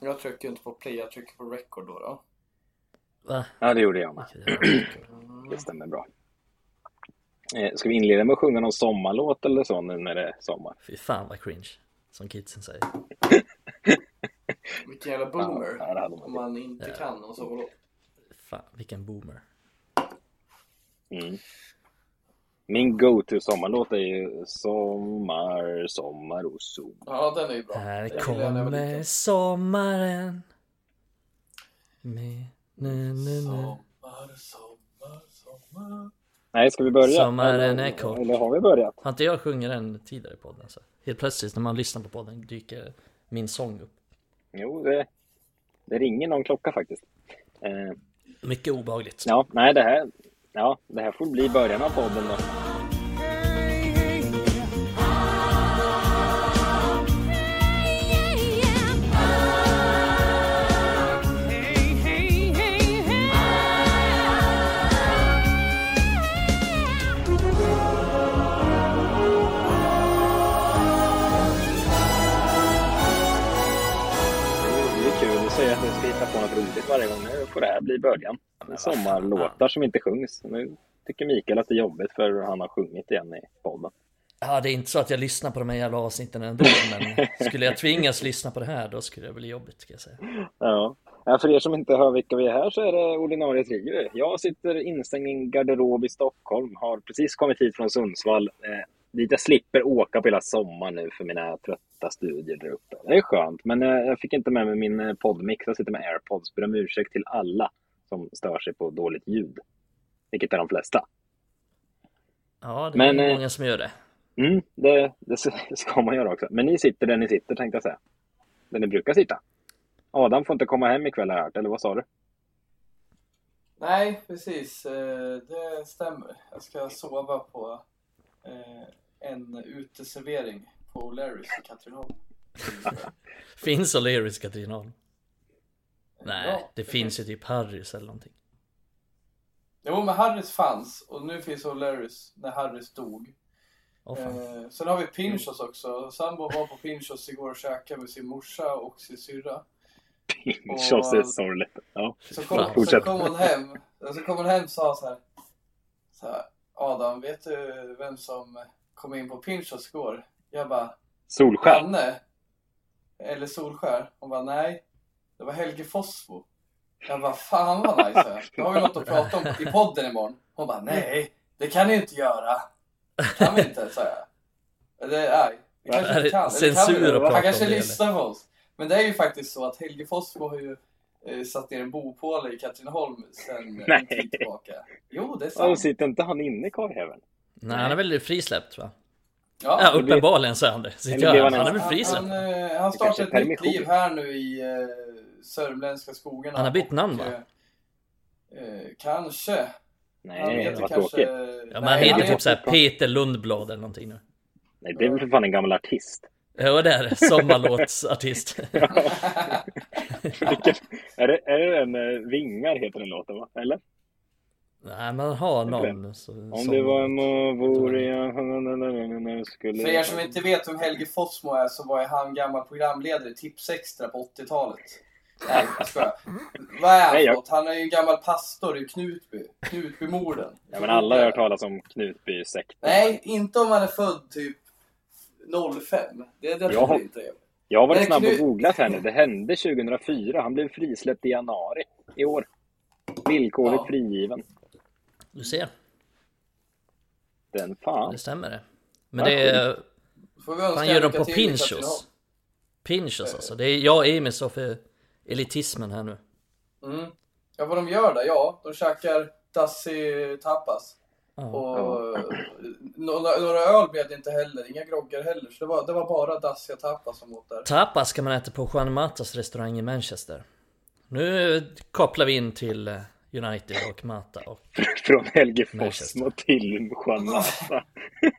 Jag trycker inte på play, jag trycker på record då. då. Va? Ja, det gjorde jag med. Det stämmer bra. Eh, Ska vi inleda med att sjunga någon sommarlåt eller så nu när det är sommar? Fy fan vad cringe. Som kidsen säger. Vilken jävla boomer. Ja, om man inte kan och så. vadå? Fan vilken boomer. Mm. Min go-to sommarlåt är ju Sommar, sommar och sol. Ja, den är ju bra. Här jag kommer sommaren. Med nu, nu, nu. Sommar, sommar, sommar. Nej, ska vi börja? Sommaren eller, är kort. Eller har vi börjat? Har inte jag sjungit den tidigare i podden? Så. Helt plötsligt när man lyssnar på podden dyker min sång upp. Jo, det, det ringer någon klocka faktiskt. Eh, Mycket obehagligt. ja, nej, det här, ja, det här får bli början av podden då. På något roligt varje gång. Nu får det här bli början. Sommarlåtar som inte sjungs. Nu tycker Mikael att det är jobbigt för han har sjungit igen i podden. Ja, det är inte så att jag lyssnar på de här jävla avsnitten ändå, men skulle jag tvingas lyssna på det här då skulle det bli jobbigt ska jag säga. Ja. ja, för er som inte hör vilka vi är här så är det ordinarie trio. Jag sitter instängd i en garderob i Stockholm, har precis kommit hit från Sundsvall. Dit jag slipper åka på hela sommaren nu för mina trötta studier där uppe. Det är skönt, men eh, jag fick inte med mig min eh, poddmix. Jag sitter med airpods. Ber om ursäkt till alla som stör sig på dåligt ljud. Vilket är de flesta. Ja, det Men, är eh, många som gör det. Mm, det, det ska man göra också. Men ni sitter där ni sitter tänkte jag säga. Där ni brukar sitta. Adam får inte komma hem ikväll har jag hört, eller vad sa du? Nej, precis. Det stämmer. Jag ska sova på en uteservering på O'Larrys i Katrineholm. Finns O'Learys i Katrineholm? Nej, Ja, det finns ju typ Harrys eller någonting. Jo, men Harrys fanns och nu finns O'Larrys när Harrys dog. Fan. Eh, sen har vi Pinchos också. Sambo var på Pinchos igår och käkade med sin morsa och sin syrra. Pinchos är sorgligt. Ja. Så kom, så Fortsätt. kom hon hem. Så kom hon hem och sa så här, så här. Adam, vet du vem som kom in på Pinchos igår? Jag bara, Solskär. Janne? Eller Solskär? Hon bara, nej. Det var Helge Fossmo. Jag bara, fan vad nice. Då har vi något att prata om i podden imorgon. Hon bara, nej. Det kan ni inte göra. Kan vi inte, sa jag. Eller nej. Vi kanske Är inte det kan. Censur kan det? Han kanske det, lyssnar på oss. Men det är ju faktiskt så att Helge Fossmo har ju eh, satt ner en bopåle i Katrineholm sen eh, en tid tillbaka. Jo, det är sant. sitter inte han inne i karljäveln? Nej, han är väl frisläppt va? Ja, Ja, uppenbarligen så är han det. Sitter han Han är väl frisläppt? han, eh, han startar ett nytt liv här nu i eh, sörmländska skogarna. Han har bytt namn, Och, va? eh, Eh, kanske. Han Nej, heter vad kanske... tråkigt. Ja, men han Nej, heter han typ såhär Peter Lundblad eller någonting nu. Nej, det är väl för fan en gammal artist. Ja, det är det. Sommarlåtsartist. Är, det, är det den eh, Vingar heter den låten va? Eller? Nej, man har någon så, Om det var en vore jag skulle... För er som inte vet vem Helge Fossmo är så var ju han gammal programledare i Tips Extra på 80-talet. Nej, jag skojar. Vad är han Nej, jag-? Han är ju en gammal pastor i Knutby. Knutbymorden. Ja, men alla har hört talas om Knutby-sekten. Nej, inte om man är född typ 05. Det, det tror Ja. jag inte. Jag har varit snabb och Knut- googlat här nu. Det hände 2004. Han blev frisläppt i januari i år. Villkorligt Ja. frigiven. Du ser, Den fan. det stämmer det. Men det är... Fan gör de på Pinchos? Pinchos alltså. Det är jag och Emil står för elitismen här nu. Mm. Ja, vad de gör där? Ja, de käkar Dassi tapas. Ja. Och några, några öl blev det inte heller, inga groggar heller. Så det var, det var bara Dacia tapas som åt där. Tapas ska man äta på Juan Matas restaurang i Manchester. Nu kopplar vi in till eh, United och Mata och... Från Helge. Fossmo till Juan Mata.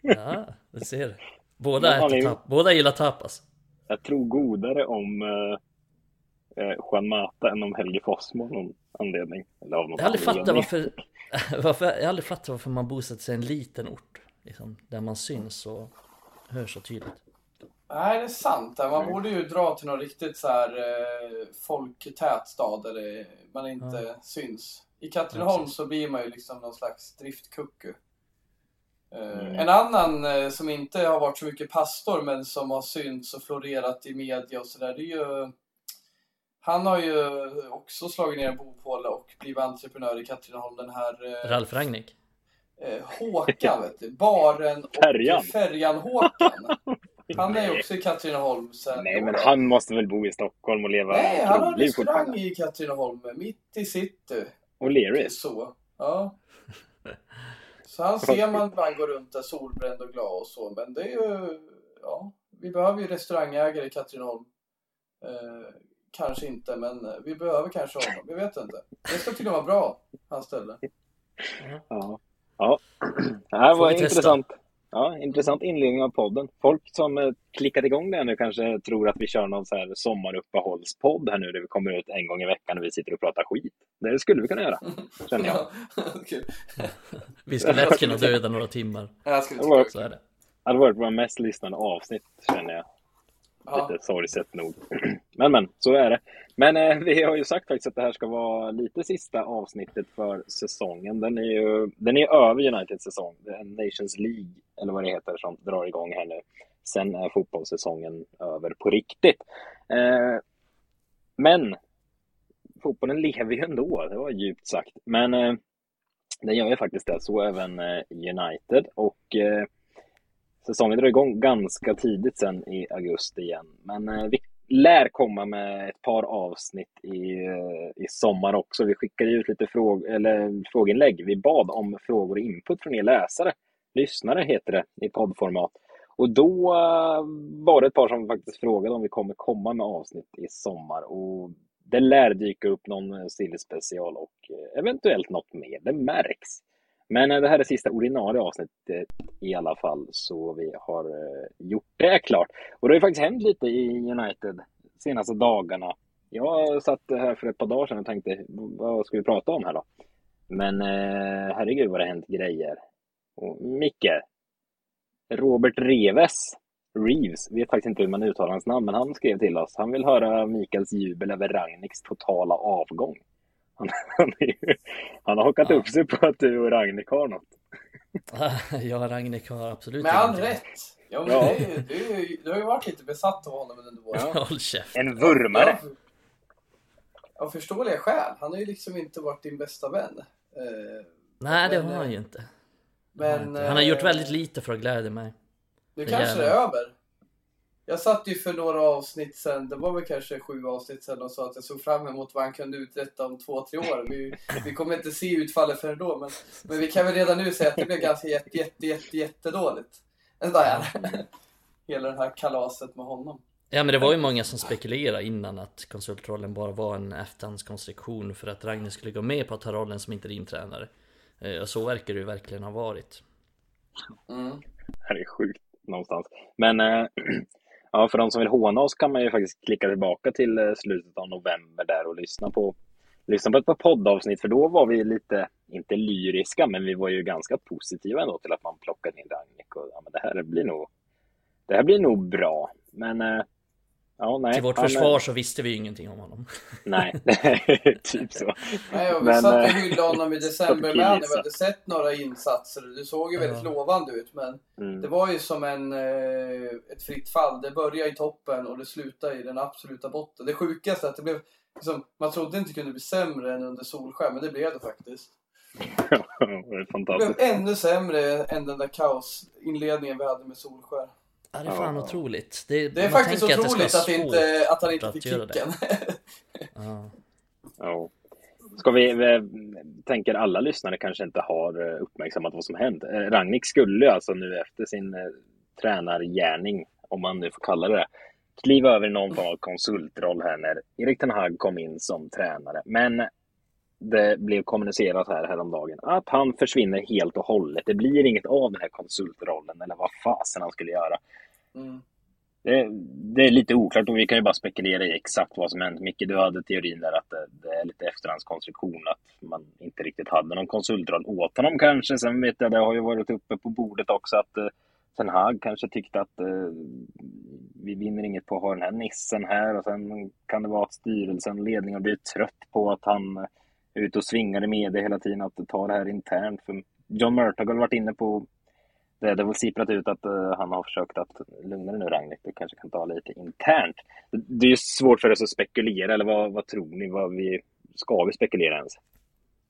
Ja, du ser. Båda, äter ju- tap- Båda gillar tapas. Jag tror godare om eh, eh, Juan Mata än om Helge Fossmo av någon anledning. Eller av någon Jag har aldrig fattat varför, varför... Jag har aldrig fattat varför man bosätter sig i en liten ort. Liksom, där man syns och hörs så tydligt. Nej, det är sant. Man Mm. borde ju dra till någon riktigt så här eh, folktät stad där det, man inte syns. I Katrineholm precis. så blir man ju liksom någon slags driftkucku. Eh, Mm. En annan eh, som inte har varit så mycket pastor men som har synts och florerat i media och sådär, det är ju han har ju också slagit ner en bopåle och blivit entreprenör i Katrineholm. Den här eh, Ralf Rangnick. Håkan, vet du. Baren och Färjan. Färjan-Håkan. Han är ju också i Katrineholm sen Nej, men han måste väl bo i Stockholm och leva Nej, han har restaurang i Katrineholm, mitt i city. O'Learys. Så, ja. Så han ser man ibland gå runt där solbränd och glad och så, men det är ju, ja, vi behöver ju restaurangägare i Katrineholm. Eh, kanske inte, men eh, vi behöver kanske honom, vi vet inte. Det ska tydligen vara bra, hans ställe. Ja. ja. Det här var vi testa. Ja, intressant inledning av podden. Folk som eh, klickat igång det här nu kanske tror att vi kör någon så här sommaruppehållspodd här nu där vi kommer ut en gång i veckan och vi sitter och pratar skit. Det skulle vi kunna göra, känner jag. Ja, kul. Vi skulle lätt kunna döda några timmar. Jag skulle Det var- Så är det. Det hade varit våra mest lyssnade avsnitt, känner jag ja. Lite sorgset nog. Men men, så är det. Men eh, vi har ju sagt faktiskt att det här ska vara lite sista avsnittet för säsongen. Den är ju den är över Uniteds säsong. Det är Nations League, eller vad det heter, som drar igång här nu. Sen är fotbollssäsongen över på riktigt. Eh, men fotbollen lever ju ändå, det var djupt sagt. Men eh, den gör ju faktiskt det, så även eh, United. Och eh, Säsongen drar igång ganska tidigt sen i augusti igen. Men eh, vi lär komma med ett par avsnitt i, eh, i sommar också. Vi skickade ut lite fråg eller, frågeinlägg. Vi bad om frågor och input från er läsare. Lyssnare heter det i poddformat. Och då eh, var det ett par som faktiskt frågade om vi kommer komma med avsnitt i sommar. Och det lär dyka upp någon eh, special och eh, eventuellt något mer. Det märks. Men eh, det här är sista ordinarie avsnittet eh, i alla fall, så vi har eh, gjort det klart. Och det har ju faktiskt hänt lite i United senaste dagarna. Jag satt här för ett par dagar sedan och tänkte, vad ska vi prata om här då? Men eh, herregud vad det har hänt grejer. Och Micke, Robert Reves, Reeves, vet faktiskt inte hur man uttalar hans namn, men han skrev till oss. Han vill höra Mikaels jubel över Ragniks totala avgång. Han, han, är han har hakat Ja. upp sig på att du och Ragnik har något. Ja, Ragnik har absolut Med all rätt. Ja, men Ja. Det, det är ju, du har ju varit lite besatt av honom under våren. Ja. Håll käft. En vurmare. Ja, Av förståeliga skäl. Han har ju liksom inte varit din bästa vän. Eh, Nej, det Men, har han eh, ju inte. Det har han Men inte. Han har gjort eh, väldigt lite för att glädja mig. Nu Det kanske det är över. Jag satt ju för några avsnitt sen, det var väl kanske sju avsnitt sen och sa att jag såg fram emot vad han kunde uträtta om två, tre år. Vi, vi kommer inte se utfallet förrän då, men, men vi kan väl redan nu säga att det blev ganska jätte, jätte, jätte, jättedåligt. Där. Hela det här kalaset med honom. Ja men det var ju många som spekulerade innan att konsultrollen bara var en efterhandskonstruktion för att Ragnar skulle gå med på att ta rollen som interimtränare. Eh, Och så verkar det ju verkligen ha varit. Mm. Det här är sjukt någonstans. Men eh, ja, för de som vill håna oss kan man ju faktiskt klicka tillbaka till eh, slutet av november där och lyssna på, lyssna på ett par poddavsnitt. För då var vi lite, inte lyriska, men vi var ju ganska positiva ändå till att man plockade in Ragnik. Och, ja, men det här blir nog, det här blir nog bra. Men eh, ja, nej. Till vårt han, försvar så visste vi ingenting om honom. Nej, typ så. Nej, och vi Men, satt och eh, hyllade honom i december med när vi hade sett några insatser. Det såg ju väldigt Ja. lovande ut, men Mm. Det var ju som en, eh, ett fritt fall. Det började i toppen och det slutade i den absoluta botten. Det sjukaste är att det blev, liksom, man trodde inte det kunde bli sämre än under Solskär, men det blev det faktiskt. det är Det blev fantastiskt. ännu sämre än den där kaosinledningen vi hade med Solskär. Ja, det är fan Ja. otroligt. Det, Det är faktiskt det otroligt vara att, inte, att han inte att fick det. kicken. Ja. Ja. Ska vi, vi tänker alla lyssnare kanske inte har eh, uppmärksammat vad som hänt. Eh, Ragnik skulle alltså nu efter sin eh, tränargärning, om man nu får kalla det det, kliva över någon form av konsultroll här när Erik Ten Hag kom in som tränare. Men det blev kommunicerat här häromdagen att han försvinner helt och hållet. Det blir inget av den här konsultrollen eller vad fasen han skulle göra. Mm. Det, det är lite oklart och vi kan ju bara spekulera i exakt vad som hänt. Micke, du hade teorin där att det, det är lite efterhandskonstruktion, att man inte riktigt hade någon konsultroll åt honom kanske. Sen vet jag, det har ju varit uppe på bordet också att eh, Ten Hag kanske tyckte att eh, vi vinner inget på att ha den här nissen här och sen kan det vara att styrelsen, ledningen blir trött på att han är ute och svingar i media hela tiden, att ta det här internt. För John Murtagh har varit inne på det, det har väl sipprat ut att uh, han har försökt att lugna dig nu Ragnhild, du kanske kan ta lite internt. Det är ju svårt för oss att spekulera, eller vad, vad tror ni? Vad vi, ska vi spekulera ens?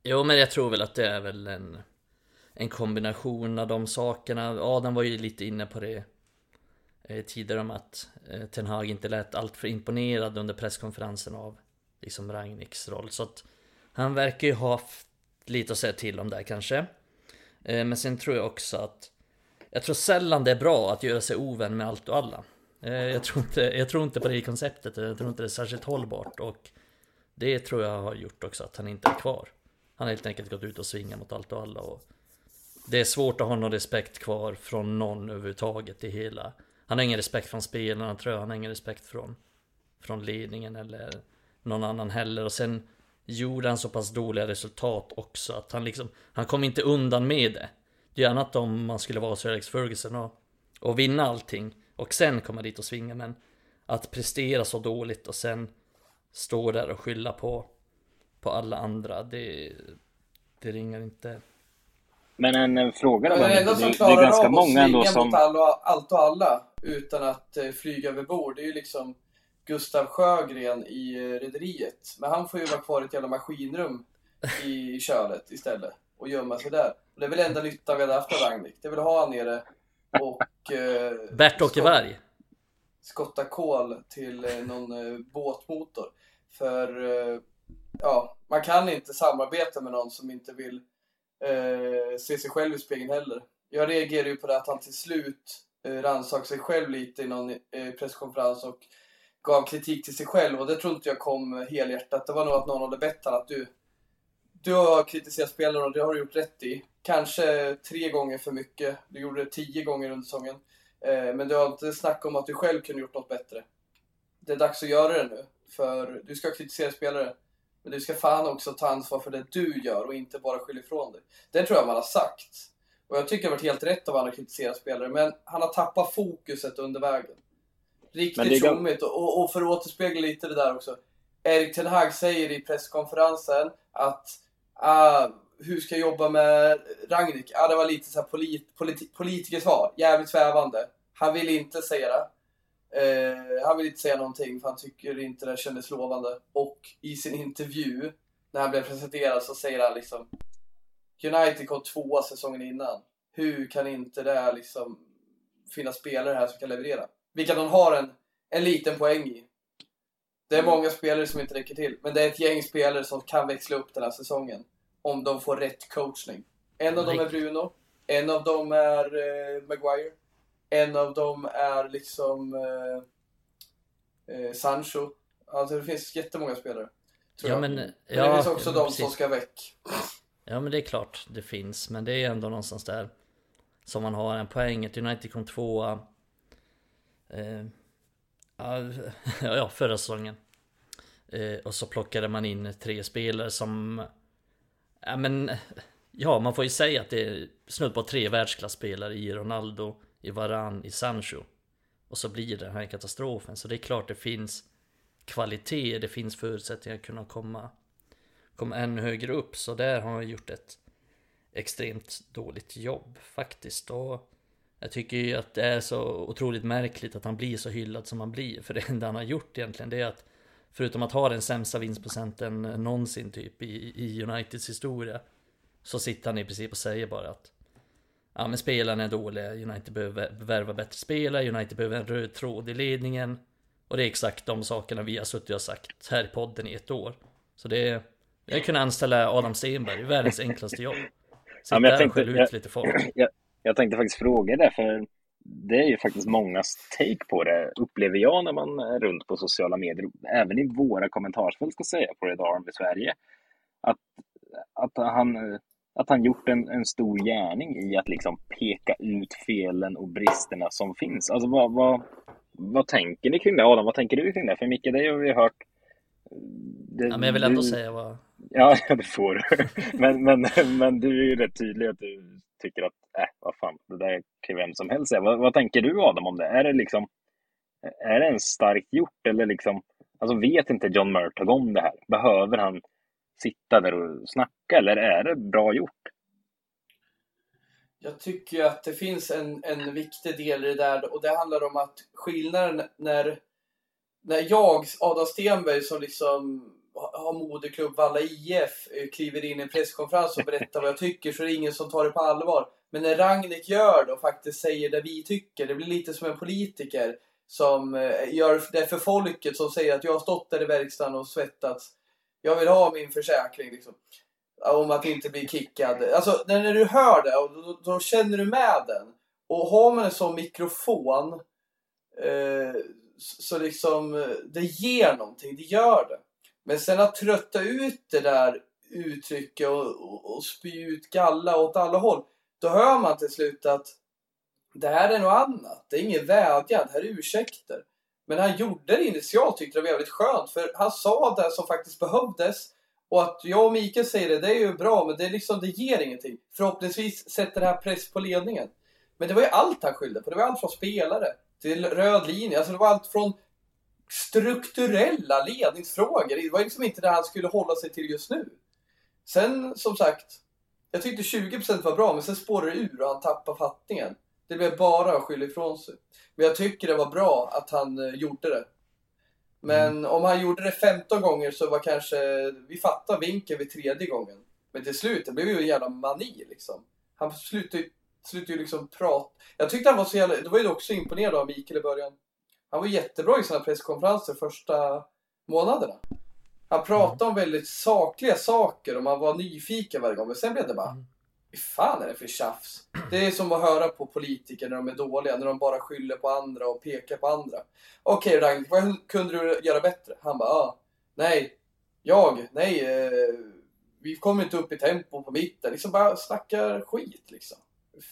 Jo, men jag tror väl att det är väl en, en kombination av de sakerna. Adam var ju lite inne på det eh, tidigare om att eh, Ten Hag inte lät alltför imponerad under presskonferensen av liksom Ragniks roll. Så att han verkar ju ha haft lite att säga till om där kanske. Eh, men sen tror jag också att jag tror sällan det är bra att göra sig ovän med allt och alla. Eh, jag tror inte, jag tror inte på det konceptet, eh, jag tror inte det är särskilt hållbart och det tror jag har gjort också att han inte är kvar. Han har helt enkelt gått ut och svingat mot allt och alla och det är svårt att ha någon respekt kvar från någon överhuvudtaget i hela. Han har ingen respekt från spelarna tror jag, han har ingen respekt från, från ledningen eller någon annan heller och sen gjorde han så pass dåliga resultat också att han liksom, han kom inte undan med det. Det är annat om man skulle vara Sir Alex Ferguson och, och vinna allting och sen komma dit och svinga men att prestera så dåligt och sen stå där och skylla på, på alla andra det, det ringer inte. Men en, en fråga då? Men klarar det är ganska många att svinga som... mot alla, allt och alla utan att eh, flyga över bord det är ju liksom Gustav Sjögren i eh, Rederiet. Men han får ju vara kvar i ett jävla maskinrum i kölet istället och gömma sig där. Och det är väl enda nyttan vi hade haft av Ragnik. Det att ha han nere och... Eh, Bert-Åke Berg. Skotta kol till eh, någon eh, båtmotor. För eh, ja, man kan inte samarbeta med någon som inte vill eh, se sig själv i spegeln heller. Jag reagerar ju på det att han till slut eh, rannsakade sig själv lite i någon eh, presskonferens och gav kritik till sig själv och det tror inte jag kom helhjärtat. Det var nog att någon hade bett honom att du, du har kritiserat spelare och det har du gjort rätt i. Kanske tre gånger för mycket. Du gjorde det tio gånger under säsongen. Eh, men du har inte snackat om att du själv kunde gjort något bättre. Det är dags att göra det nu. För du ska kritisera spelare. Men du ska fan också ta ansvar för det du gör och inte bara skylla ifrån dig. Det tror jag man har sagt. Och jag tycker det har varit helt rätt av honom att kritisera spelare. Men han har tappat fokuset under vägen. Riktigt tjommigt. Och, och för att återspegla lite det där också. Erik Ten Hag säger i presskonferensen att uh, hur ska jag jobba med Ragnik? Ja, ah, det var lite så här polit, polit, politikersvar. Jävligt svävande. Han vill inte säga det. Uh, han vill inte säga någonting för han tycker inte det kändes lovande. Och i sin intervju, när han blev presenterad, så säger han liksom United kom tvåa säsongen innan. Hur kan inte det liksom finnas spelare här som kan leverera? Vilket de har en, en liten poäng i. Det är många spelare som inte räcker till, men det är ett gäng spelare som kan växla upp den här säsongen. Om de får rätt coachning. En av dem är Bruno, en av dem är eh, Maguire, en av dem är liksom eh, eh, Sancho. Alltså det finns jättemånga spelare. ja, jag. Men, men ja, det finns också de precis. som ska väck. Ja men det är klart det finns, men det är ändå någonstans där som man har en poäng. Ett United kom tvåa Eh, ja, förra säsongen. Eh, och så plockade man in tre spelare som... Ja men... Ja, man får ju säga att det är snudd på tre världsklasspelare i Ronaldo, i Varan, i Sancho. Och så blir det den här katastrofen. Så det är klart det finns kvalitet, det finns förutsättningar att kunna komma, komma ännu högre upp. Så där har han gjort ett extremt dåligt jobb faktiskt. Och jag tycker ju att det är så otroligt märkligt att han blir så hyllad som han blir. För det enda han har gjort egentligen det är att Förutom att ha den sämsta vinstprocenten någonsin typ i, i Uniteds historia Så sitter han i princip och säger bara att Ja men spelarna är dåliga, United behöver värva bättre spelare, United behöver en röd tråd i ledningen. Och det är exakt de sakerna vi har suttit och sagt här i podden i ett år. Så det är Jag kunde anställa Adam Stenberg, världens enklaste jobb. Sitta ja, där och skälla ut lite folk. Jag, jag tänkte faktiskt fråga det, för det är ju faktiskt mångas take på det, upplever jag när man är runt på sociala medier, även i våra kommentarsfält ska säga, på Red Arm i Sverige, att, att han att han gjort en, en stor gärning i att liksom peka ut felen och bristerna som finns. Alltså vad, vad, vad tänker ni kring det? Adam, vad tänker du kring det? För Micke, det har vi hört. Det, ja, men jag vill ändå du, säga vad... Ja, det får du. men, men, men du är ju rätt tydlig att du tycker att äh, vad fan, det där kan ju vem som helst säga. Vad, vad tänker du Adam om det? Är det liksom, är det ens starkt gjort eller liksom, alltså vet inte John Murtagh om det här? Behöver han sitta där och snacka eller är det bra gjort? Jag tycker att det finns en, en viktig del i det där och det handlar om att skillnaden när, när jag, Adam Stenberg, som liksom har moderklubb Valla IF, eh, kliver in i en presskonferens och berättar vad jag tycker så är det ingen som tar det på allvar. Men när Ragnik gör det och faktiskt säger det vi tycker, det blir lite som en politiker som eh, gör det för folket som säger att jag har stått där i verkstaden och svettats. Jag vill ha min försäkring liksom. Om att inte bli kickad. Alltså när du hör det, då, då känner du med den. Och har man en sån mikrofon eh, så liksom eh, det ger någonting, det gör det. Men sen att trötta ut det där uttrycket och, och, och spy ut galla åt alla håll. Då hör man till slut att det här är något annat. Det är ingen vädjan, det här är ursäkter. Men han gjorde det initialt tyckte det var jävligt skönt för han sa det som faktiskt behövdes. Och att jag och Mikael säger det, det är ju bra men det, är liksom, det ger ingenting. Förhoppningsvis sätter det här press på ledningen. Men det var ju allt han skyllde på. Det var allt från spelare till röd linje. Alltså det var allt från strukturella ledningsfrågor. Det var liksom inte det han skulle hålla sig till just nu. Sen som sagt, jag tyckte 20% var bra men sen spårade det ur och han tappade fattningen. Det blev bara att skylla ifrån sig. Men jag tycker det var bra att han uh, gjorde det. Men mm. om han gjorde det 15 gånger så var kanske, vi fattar vinkeln vid tredje gången. Men till slut, det blev ju en jävla mani liksom. Han slutade, slutade ju liksom prata. Jag tyckte han var så jävla, det var ju också imponerad av Mikael i början. Han var jättebra i sina presskonferenser första månaderna. Han pratade om väldigt sakliga saker och man var nyfiken varje gång. Men sen blev det bara, mm. vad fan är det för tjafs? Det är som att höra på politiker när de är dåliga, när de bara skyller på andra och pekar på andra. Okej okay, Ragnhild, vad kunde du göra bättre? Han bara, ah, nej, jag, nej, eh, vi kommer inte upp i tempo på mitten. Liksom bara snackar skit liksom.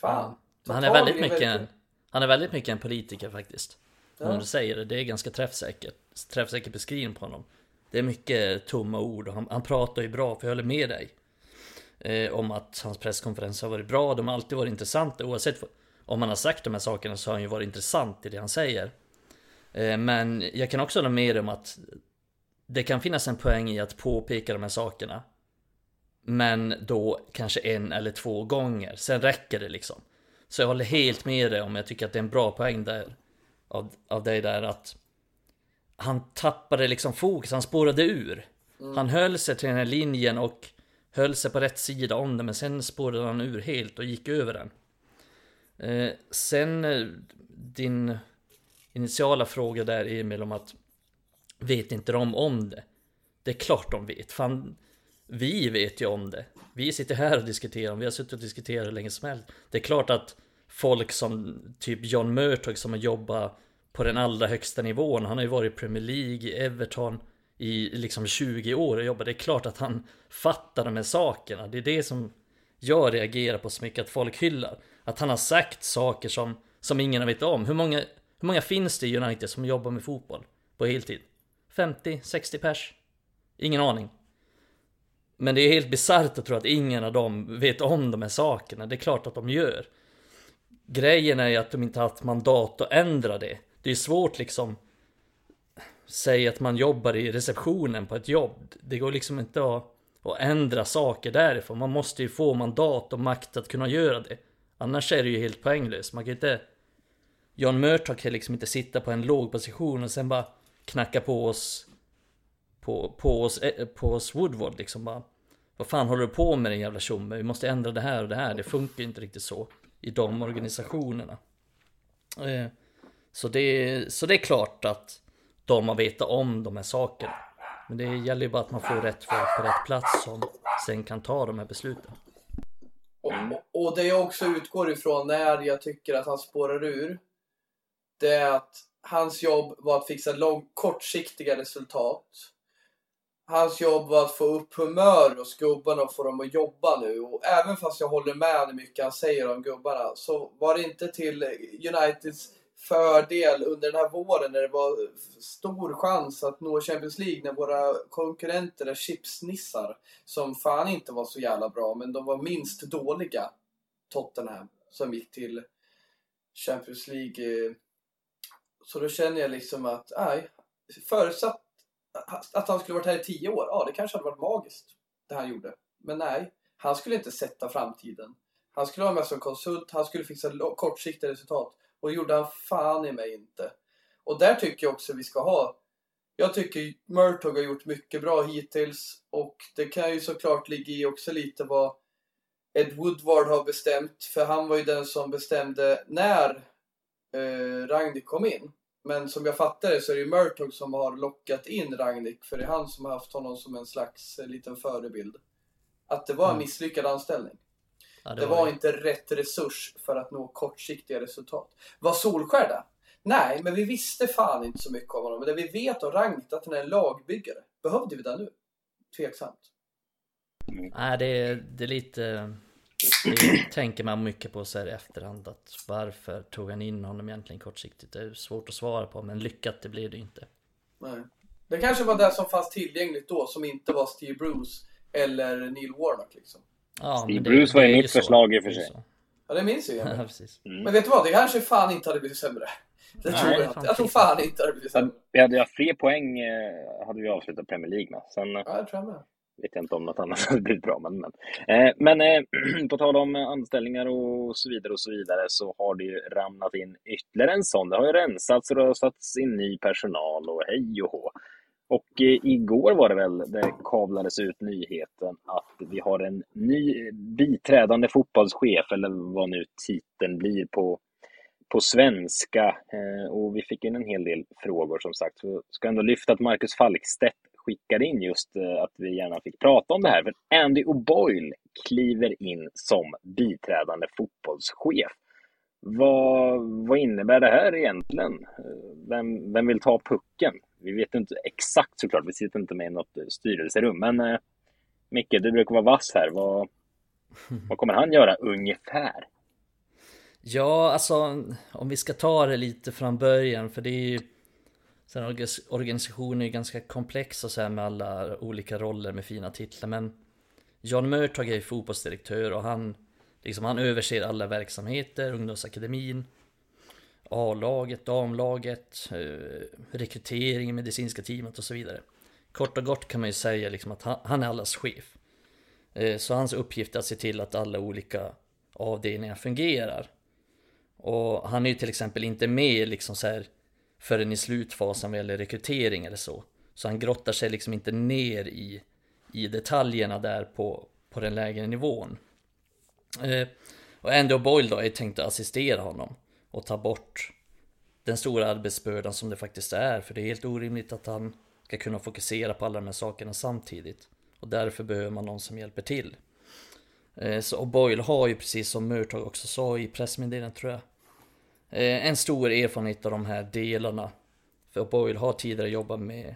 Fan. Ja. Han är väldigt mycket, han är väldigt mycket en politiker faktiskt. Ja. Om du säger det, det är ganska träffsäkert. Träffsäker beskrivning på honom. Det är mycket tomma ord och han, han pratar ju bra, för jag håller med dig. Eh, om att hans presskonferenser har varit bra, de har alltid varit intressanta. Oavsett om han har sagt de här sakerna så har han ju varit intressant i det han säger. Eh, men jag kan också hålla med om att det kan finnas en poäng i att påpeka de här sakerna. Men då kanske en eller två gånger, sen räcker det liksom. Så jag håller helt med dig om jag tycker att det är en bra poäng där av, av dig där att han tappade liksom fokus, han spårade ur. Mm. Han höll sig till den här linjen och höll sig på rätt sida om den men sen spårade han ur helt och gick över den. Eh, sen eh, din initiala fråga där Emil om att vet inte de om det? Det är klart de vet. Fan, vi vet ju om det. Vi sitter här och diskuterar, vi har suttit och diskuterat hur länge som helst. Det är klart att folk som typ John Murtog som har jobbat på den allra högsta nivån. Han har ju varit i Premier League, i Everton i liksom 20 år och jobbat. Det är klart att han fattar de här sakerna. Det är det som jag reagerar på så mycket att folk hyllar. Att han har sagt saker som, som ingen vetat om. Hur många, hur många finns det i United som jobbar med fotboll på heltid? 50, 60 pers? Ingen aning. Men det är helt bisarrt att tro att ingen av dem vet om de här sakerna. Det är klart att de gör. Grejen är ju att de inte haft mandat att ändra det. Det är svårt liksom Säg att man jobbar i receptionen på ett jobb. Det går liksom inte att, att ändra saker därifrån. Man måste ju få mandat och makt att kunna göra det. Annars är det ju helt poänglöst. Man kan inte... John Murtock kan liksom inte sitta på en låg position och sen bara knacka på oss på, på, oss, eh, på oss Woodward liksom bara Vad fan håller du på med din jävla tjomme? Vi måste ändra det här och det här. Det funkar inte riktigt så i de organisationerna. Eh, så det, så det är klart att de har vetat om de här sakerna. Men det gäller ju bara att man får rätt folk på rätt plats som sen kan ta de här besluten. Och, och det jag också utgår ifrån när jag tycker att han spårar ur. Det är att hans jobb var att fixa lång, kortsiktiga resultat. Hans jobb var att få upp humör hos gubbarna och få dem att jobba nu. Och även fast jag håller med hur mycket han säger om gubbarna så var det inte till Uniteds fördel under den här våren när det var stor chans att nå Champions League när våra konkurrenter är chipsnissar som fan inte var så jävla bra men de var minst dåliga Tottenham som gick till Champions League. Så då känner jag liksom att, nej, förutsatt att han skulle varit här i tio år, ja det kanske hade varit magiskt det han gjorde. Men nej, han skulle inte sätta framtiden. Han skulle vara med som konsult, han skulle fixa kortsiktiga resultat. Och det gjorde han fan i mig inte. Och där tycker jag också vi ska ha jag tycker Murtog har gjort mycket bra hittills och det kan ju såklart ligga i också lite vad Ed Woodward har bestämt. För han var ju den som bestämde när eh, Ragnik kom in. Men som jag fattar det så är det ju Murtog som har lockat in Ragnik. För det är han som har haft honom som en slags eh, liten förebild. Att det var en mm. misslyckad anställning. Ja, det, det, var, var inte rätt resurs för att nå kortsiktiga resultat. Var Solskär där? Nej, men vi visste fan inte så mycket om honom. Men det vi vet om Ragnhild att han är en lagbyggare. Behövde vi det nu? Tveksamt. Nej, det är, det är lite... Det tänker man mycket på så här i efterhand att varför tog han in honom egentligen kortsiktigt? Det är svårt att svara på men lyckat det blir det inte. Nej. Det kanske var det som fanns tillgängligt då som inte var Steve Bruce eller Neil Warnock liksom. Ja, Steve det, Bruce var ju mitt förslag i och för sig. Ja det minns jag. Ja, precis. Mm. Men vet du vad, det kanske fan inte hade blivit sämre. Det tror jag inte. Jag tror fan inte det blir så. Vi hade haft fler poäng eh, hade vi avslutat Premier League med. Sen ja, jag tror jag med vet jag inte om något annat hade blivit bra. Men, men, eh, men eh, på tal om eh, anställningar och så vidare och så vidare så har det ju ramlat in ytterligare en sån. Det har ju rensats och det har satts in ny personal och hej och hå. Och eh, igår var det väl det kavlades ut nyheten att vi har en ny biträdande fotbollschef eller vad nu titeln blir på på svenska eh, och vi fick in en hel del frågor som sagt. Så ska ändå lyfta att Marcus Falkstedt skickade in just eh, att vi gärna fick prata om det här. För Andy O'Boyle kliver in som biträdande fotbollschef. Vad, vad innebär det här egentligen? Eh, vem, vem vill ta pucken? Vi vet inte exakt såklart, vi sitter inte med i något styrelserum. Men eh, Micke, du brukar vara vass här. Vad, vad kommer han göra ungefär? Ja, alltså om vi ska ta det lite från början för det är ju Sen organisationen är ju ganska komplex och så här med alla olika roller med fina titlar men John Murtag är ju fotbollsdirektör och han Liksom han överser alla verksamheter, ungdomsakademin A-laget, damlaget, eh, rekrytering, medicinska teamet och så vidare. Kort och gott kan man ju säga liksom att han, han är allas chef. Eh, så hans uppgift är att se till att alla olika avdelningar fungerar. Och han är ju till exempel inte med liksom så här förrän i slutfasen vad gäller rekrytering eller så. Så han grottar sig liksom inte ner i, i detaljerna där på, på den lägre nivån. Eh, och Andrew Boyle då är tänkt att assistera honom och ta bort den stora arbetsbördan som det faktiskt är. För det är helt orimligt att han ska kunna fokusera på alla de här sakerna samtidigt. Och därför behöver man någon som hjälper till. Eh, så Boyle har ju precis som Murtag också sa i pressmeddelandet tror jag Eh, en stor erfarenhet av de här delarna. För Boyle har tidigare jobbat med,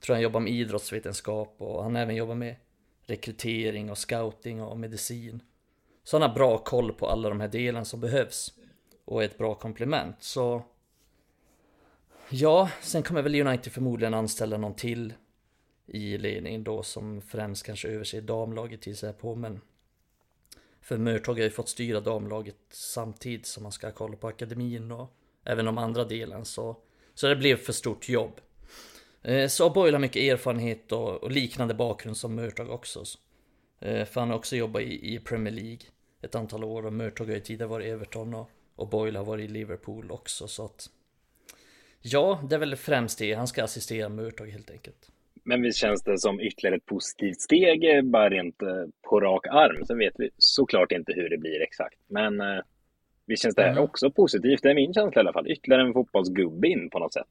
tror han jobbar med idrottsvetenskap och han har även jobbat med rekrytering och scouting och medicin. Så han har bra koll på alla de här delarna som behövs. Och är ett bra komplement. Så Ja, sen kommer väl United förmodligen anställa någon till i ledningen då som främst kanske överser damlaget till sig på men för Mörtag har ju fått styra damlaget samtidigt som man ska kolla på akademin och även de andra delen så, så det blev för stort jobb. Eh, så Boyle har mycket erfarenhet och, och liknande bakgrund som Mörtag också. Eh, för han har också jobbat i, i Premier League ett antal år och Mörtag har ju tidigare varit i Everton och, och Boyle har varit i Liverpool också så att Ja, det är väl främst det. Han ska assistera Mörtag helt enkelt. Men visst känns det som ytterligare ett positivt steg, eh, bara rent eh, på rak arm. Sen vet vi såklart inte hur det blir exakt. Men eh, visst känns det här mm. också positivt. Det är min känsla i alla fall. Ytterligare en fotbollsgubbe in på något sätt.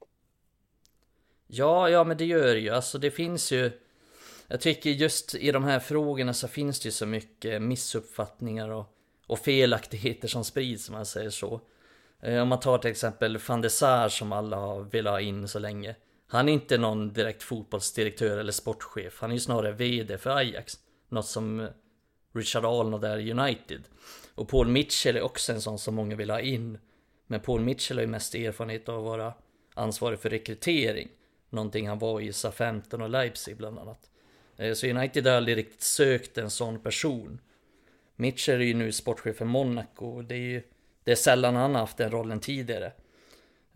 Ja, ja men det gör det ju. Alltså det finns ju... Jag tycker just i de här frågorna så finns det ju så mycket missuppfattningar och, och felaktigheter som sprids om man säger så. Om man tar till exempel van de Sar som alla har velat ha in så länge. Han är inte någon direkt fotbollsdirektör eller sportchef. Han är ju snarare VD för Ajax. Något som eh, Richard Arnold är United. Och Paul Mitchell är också en sån som många vill ha in. Men Paul Mitchell har ju mest erfarenhet av att vara ansvarig för rekrytering. Någonting han var i SA-15 och Leipzig bland annat. Eh, så United har aldrig riktigt sökt en sån person. Mitchell är ju nu sportchef för Monaco. Det är ju det är sällan han har haft den rollen tidigare.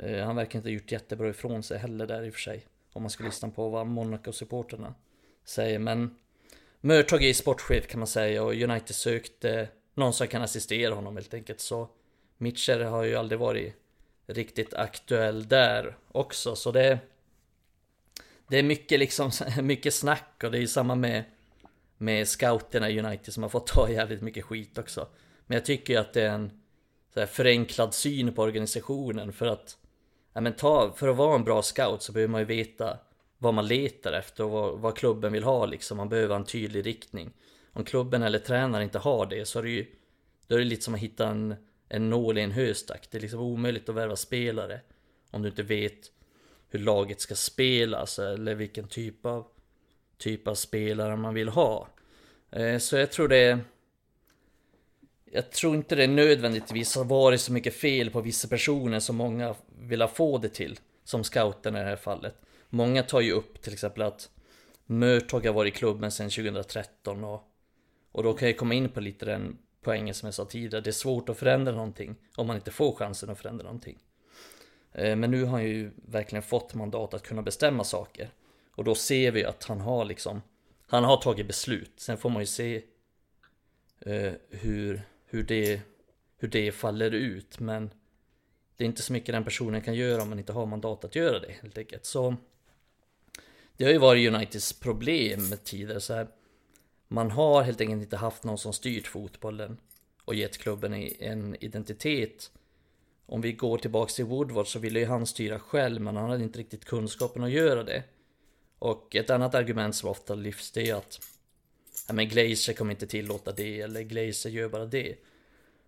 Eh, han verkar inte ha gjort jättebra ifrån sig heller där i och för sig. Om man ska lyssna på vad Monaco-supporterna säger. Men Murtog är sportchef kan man säga och United sökte någon som kan assistera honom helt enkelt. Så Mitchell har ju aldrig varit riktigt aktuell där också. Så det, det är mycket liksom, mycket snack och det är ju samma med, med scouterna i United som har fått ta jävligt mycket skit också. Men jag tycker ju att det är en så här förenklad syn på organisationen för att ja, men ta, för att vara en bra scout så behöver man ju veta vad man letar efter och vad, vad klubben vill ha liksom. Man behöver en tydlig riktning. Om klubben eller tränaren inte har det så är det ju Då är det lite som att hitta en, en nål i en höstack. Det är liksom omöjligt att värva spelare om du inte vet hur laget ska spelas eller vilken typ av typ av spelare man vill ha. Eh, så jag tror det jag tror inte det nödvändigtvis har varit så mycket fel på vissa personer som många vilja få det till. Som scouten i det här fallet. Många tar ju upp till exempel att Murtog har varit i klubben sedan 2013 och, och då kan jag komma in på lite den poängen som jag sa tidigare. Det är svårt att förändra någonting om man inte får chansen att förändra någonting. Eh, men nu har han ju verkligen fått mandat att kunna bestämma saker. Och då ser vi att han har liksom Han har tagit beslut. Sen får man ju se eh, hur, hur, det, hur det faller ut. Men det är inte så mycket den personen kan göra om man inte har mandat att göra det helt enkelt. Så det har ju varit Uniteds problem tidigare så här. Man har helt enkelt inte haft någon som styrt fotbollen och gett klubben en identitet. Om vi går tillbaks till Woodward så ville ju han styra själv men han hade inte riktigt kunskapen att göra det. Och ett annat argument som ofta lyfts det är att ja, men Glazer kommer inte tillåta det eller Glazer gör bara det.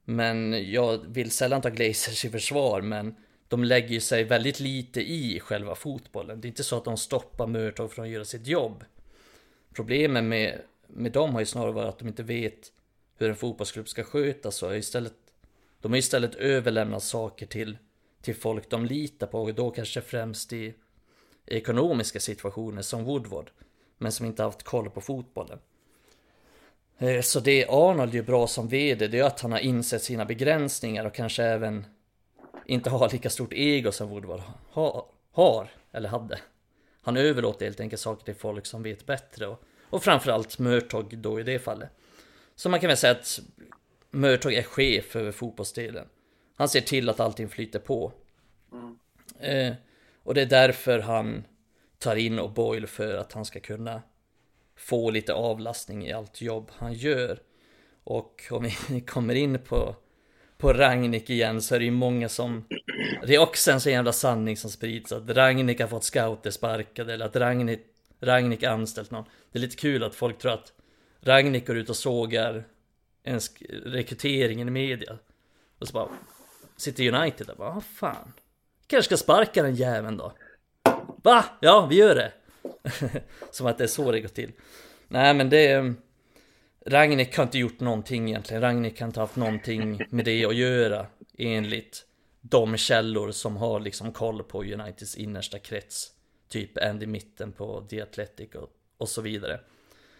Men jag vill sällan ta Glazers i försvar men de lägger sig väldigt lite i själva fotbollen. Det är inte så att de stoppar Murtog från att göra sitt jobb. Problemet med, med dem har ju snarare varit att de inte vet hur en fotbollsklubb ska skötas och istället de har istället överlämnat saker till, till folk de litar på och då kanske främst i ekonomiska situationer som Woodward. Men som inte haft koll på fotbollen. Eh, så det Arnold gör bra som VD, det är att han har insett sina begränsningar och kanske även inte har lika stort ego som Woodward har, har eller hade. Han överlåter helt enkelt saker till folk som vet bättre och, och framförallt Murtog då i det fallet. Så man kan väl säga att Murtog är chef över fotbollsdelen. Han ser till att allting flyter på. Mm. Eh, och det är därför han tar in och Boyle för att han ska kunna få lite avlastning i allt jobb han gör. Och om vi kommer in på, på Ragnik igen så är det ju många som... Det är också en sån jävla sanning som sprids att Ragnik har fått scouter sparkade eller att Ragnik, Ragnik anställt någon. Det är lite kul att folk tror att Ragnik går ut och sågar ens rekryteringen i media. Och så bara sitter United där bara, vad fan. Kanske ska sparka den jäveln då. Va? Ja, vi gör det. Som att det är så det går till. Nej men det... Ragnik har inte gjort någonting egentligen. Ragnik har inte haft någonting med det att göra. Enligt de källor som har liksom koll på Uniteds innersta krets. Typ Andy Mitten på The Athletic och, och så vidare.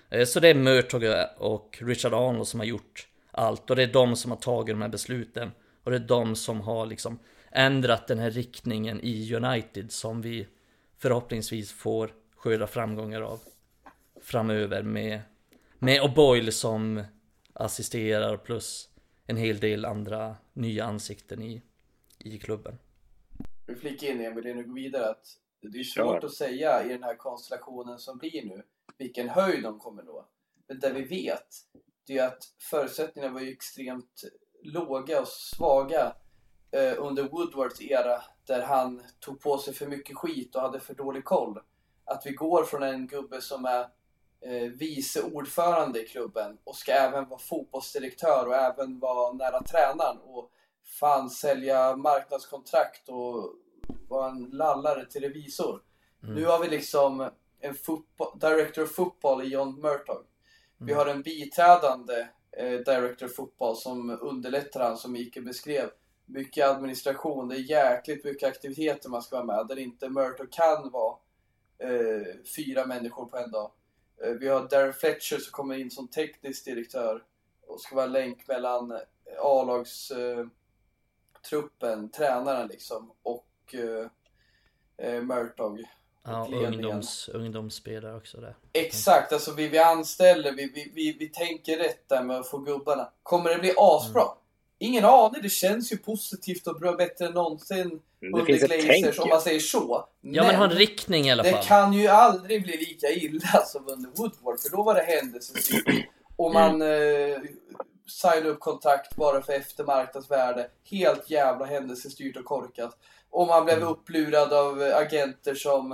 Eh, så det är Murtog och Richard Arnold som har gjort allt. Och det är de som har tagit de här besluten. Och det är de som har liksom ändrat den här riktningen i United som vi förhoppningsvis får skörda framgångar av framöver med, med O'Boyle som assisterar plus en hel del andra nya ansikten i, i klubben. Du flikar in Emil innan du går vidare att det är svårt ja. att säga i den här konstellationen som blir nu vilken höjd de kommer nå. Men det vi vet det är att förutsättningarna var ju extremt låga och svaga eh, under Woodwards era där han tog på sig för mycket skit och hade för dålig koll att vi går från en gubbe som är eh, vice ordförande i klubben och ska även vara fotbollsdirektör och även vara nära tränaren och fan sälja marknadskontrakt och vara en lallare till revisor. Mm. Nu har vi liksom en director of football i John Murtog. Mm. Vi har en biträdande eh, director of football som underlättar han som Mikael beskrev. Mycket administration, det är jäkligt mycket aktiviteter man ska vara med där inte Murtog kan vara fyra människor på en dag. Eh, vi har Darren Fletcher som kommer in som teknisk direktör och ska vara länk mellan A-lagstruppen, eh, tränaren liksom, och eh, eh Murtog. Ja, ungdoms, ungdomsspelare också där. Exakt, alltså vi, vi anställer, vi, vi, vi, vi tänker rätt där med att få gubbarna. Kommer det bli asbra? Mm. Ingen aning, det känns ju positivt och bra, bättre än någonsin det under Glazers om man säger så. Men ja men ha en riktning i alla fall. Det kan ju aldrig bli lika illa som under Woodward, för då var det händelsestyrt. Och man mm. eh, signade upp kontrakt bara för eftermarknadsvärde. Helt jävla händelsestyrt och korkat. Och man blev mm. upplurad av agenter som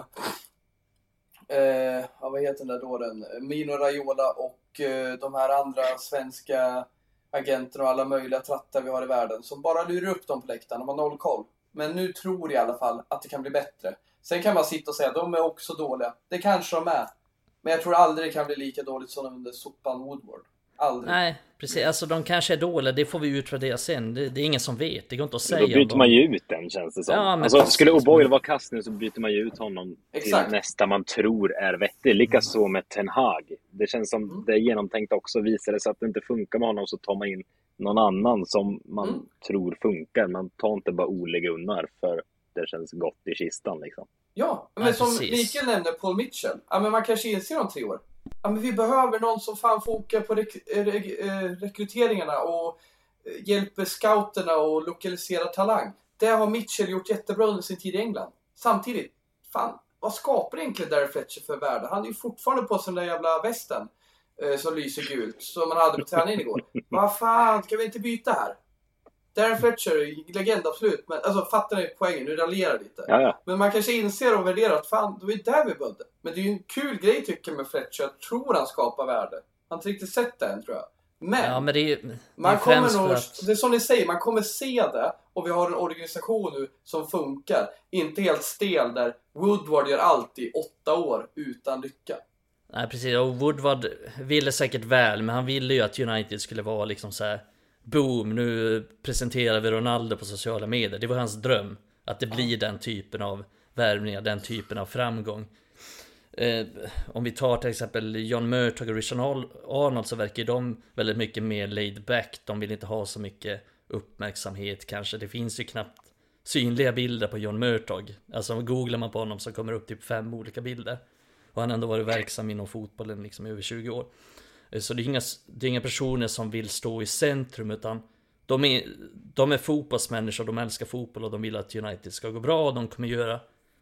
eh, vad heter den där dåren? Mino Raiola och eh, de här andra svenska agenterna och alla möjliga trattar vi har i världen som bara lurar upp dem på läktaren och har noll koll. Men nu tror jag i alla fall att det kan bli bättre. Sen kan man sitta och säga att de är också dåliga. Det kanske de är. Men jag tror aldrig det kan bli lika dåligt som under sopan Woodward. Aldrig. Nej, precis. Alltså de kanske är dåliga, det får vi utvärdera sen. Det, det är ingen som vet, det går inte att säga. Då byter man ju ut den känns det som. Ja, men alltså, skulle O'Boyle vara kass nu så byter man ju ut honom Exakt. till nästa man tror är vettig. Likaså med Ten Hag. Det känns som mm. det är genomtänkt också. Visar det sig att det inte funkar med honom så tar man in någon annan som man mm. tror funkar. Man tar inte bara Ole Gunnar för det känns gott i kistan liksom. Ja, men ja, som Mikael nämnde, Paul Mitchell. Ja, men man kanske inser om tre år ja, men vi behöver någon som fan fokar på rek eh, re eh, rekryteringarna och eh, hjälper scouterna och lokalisera talang. Det har Mitchell gjort jättebra under sin tid i England. Samtidigt, fan, vad skapar egentligen Darry Fletcher för värde? Han är ju fortfarande på sig den där jävla västen eh, som lyser gult, som man hade på träningen igår. Vad fan, ska vi inte byta här? Darren Fletcher, legend absolut, men alltså fattar ni poängen? Nu raljerar lite. Ja, ja. Men man kanske inser och värderar att fan, det var ju där vi började. Men det är ju en kul grej tycker jag med Fletcher. Jag tror han skapar värde. Han har inte riktigt sett det än tror jag. Men, ja, men det är, det man kommer nog, att... det är som ni säger, man kommer se det och vi har en organisation nu som funkar. Inte helt stel där Woodward gör allt i åtta år utan lycka. Nej precis, och Woodward ville säkert väl, men han ville ju att United skulle vara liksom så här boom, nu presenterar vi Ronaldo på sociala medier. Det var hans dröm. Att det blir den typen av värvningar, den typen av framgång. Eh, om vi tar till exempel John Murtog och Richard Arnold så verkar de väldigt mycket mer laid back. De vill inte ha så mycket uppmärksamhet kanske. Det finns ju knappt synliga bilder på John Murtog. Alltså googlar man på honom så kommer det upp typ fem olika bilder. Och han har ändå varit verksam inom fotbollen liksom i över 20 år. Eh, så det är, inga, det är inga personer som vill stå i centrum utan de är, de är fotbollsmänniskor, de älskar fotboll och de vill att United ska gå bra och de kommer göra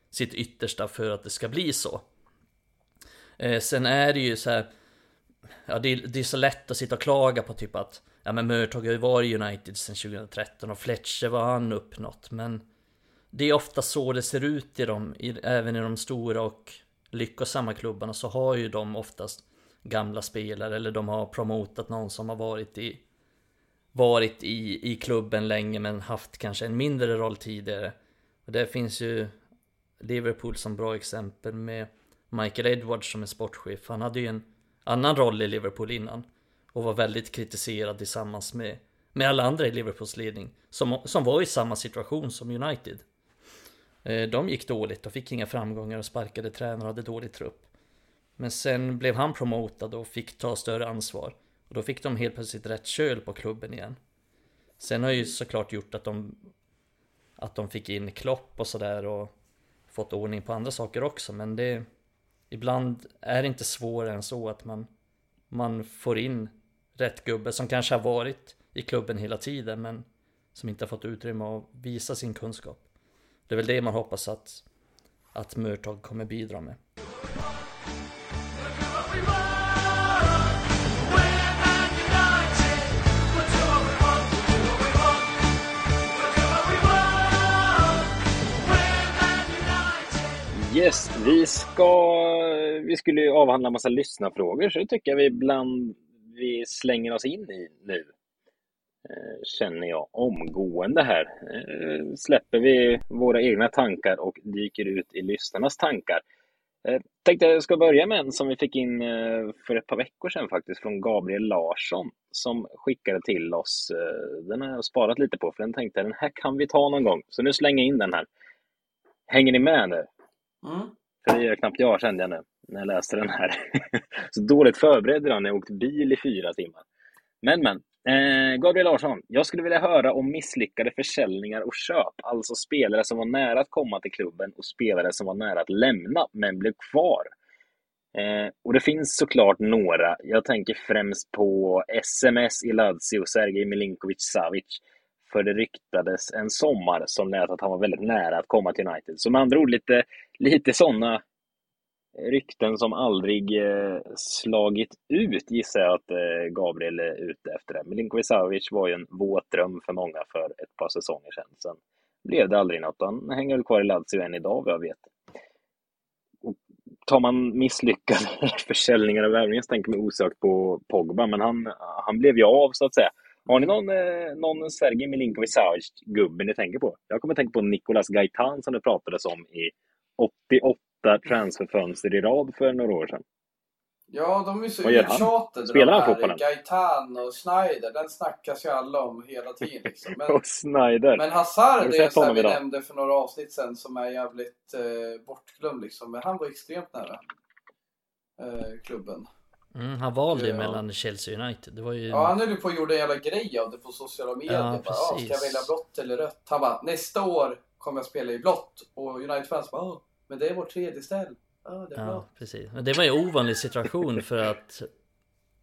sitt yttersta för att det ska bli så. Eh, sen är det ju så här, ja det är, det är så lätt att sitta och klaga på typ att ja men Mörtag har ju varit United sedan 2013 och Fletcher var han uppnått men det är ofta så det ser ut i dem, i, även i de stora och lyckosamma klubbarna så har ju de oftast gamla spelare eller de har promotat någon som har varit i varit i, i klubben länge men haft kanske en mindre roll tidigare. Och där finns ju Liverpool som bra exempel med Michael Edwards som är sportchef. Han hade ju en annan roll i Liverpool innan och var väldigt kritiserad tillsammans med, med alla andra i Liverpools ledning som, som var i samma situation som United. Eh, de gick dåligt och fick inga framgångar och sparkade tränare och hade dålig trupp. Men sen blev han promotad och fick ta större ansvar. Och då fick de helt plötsligt rätt köl på klubben igen. Sen har ju såklart gjort att de att de fick in Klopp och sådär och fått ordning på andra saker också men det ibland är det inte svårare än så att man man får in rätt gubbe som kanske har varit i klubben hela tiden men som inte har fått utrymme att visa sin kunskap. Det är väl det man hoppas att att Mörtag kommer bidra med. Yes, vi ska... Vi skulle ju avhandla en massa lyssnarfrågor, så det tycker jag vi ibland vi slänger oss in i nu. Eh, känner jag omgående här. Eh, släpper vi våra egna tankar och dyker ut i lyssnarnas tankar. Eh, tänkte jag ska börja med en som vi fick in för ett par veckor sedan faktiskt, från Gabriel Larsson som skickade till oss. Den har jag sparat lite på, för den tänkte jag den här kan vi ta någon gång. Så nu slänger jag in den här. Hänger ni med nu? Mm. För det gör knappt jag kände jag nu när jag läste den här. Så dåligt förberedd idag när jag åkte bil i fyra timmar. Men men. Eh, Gabriel Larsson, jag skulle vilja höra om misslyckade försäljningar och köp. Alltså spelare som var nära att komma till klubben och spelare som var nära att lämna, men blev kvar. Eh, och det finns såklart några. Jag tänker främst på SMS i Lazio, Sergej Milinkovic-Savic. För det ryktades en sommar som lät att han var väldigt nära att komma till United. Så med andra ord lite, lite sådana rykten som aldrig eh, slagit ut gissar jag att eh, Gabriel är ute efter. Det. Milinkovic Savic var ju en våt dröm för många för ett par säsonger sedan. Sen blev det aldrig något. Han hänger väl kvar i Lazio än idag vad jag vet. Och tar man misslyckade försäljningar och värvningar så tänker man osökt på Pogba, men han, han blev ju av så att säga. Har ni någon, eh, någon Sergej Milinkovic Savic-gubbe ni tänker på? Jag kommer att tänka på Nicolas Gaitan som det pratades om i 88 transferfönster i rad för några år sedan. Ja, de är så uttjatade Spelar han fotbollen? Gaitan och Schneider, den snackas ju alla om hela tiden. Liksom. Men, Och Snyder. men Hazard är honom vi idag? nämnde för några avsnitt sedan som är jävligt eh, bortglömd liksom. Men han var extremt nära eh, klubben. Mm, han valde ju Ja. mellan Chelsea och United. Det var ju... Ja, han höll på att gjorde en jävla grej av det på sociala medier. Ja, bara, ah, ska jag välja blått eller rött? Han bara, nästa år kommer jag spela i blått. Och United-fans bara, ah, men det är vårt tredje ställ. Ja, det är Ja, precis. Men det var ju en ovanlig situation för att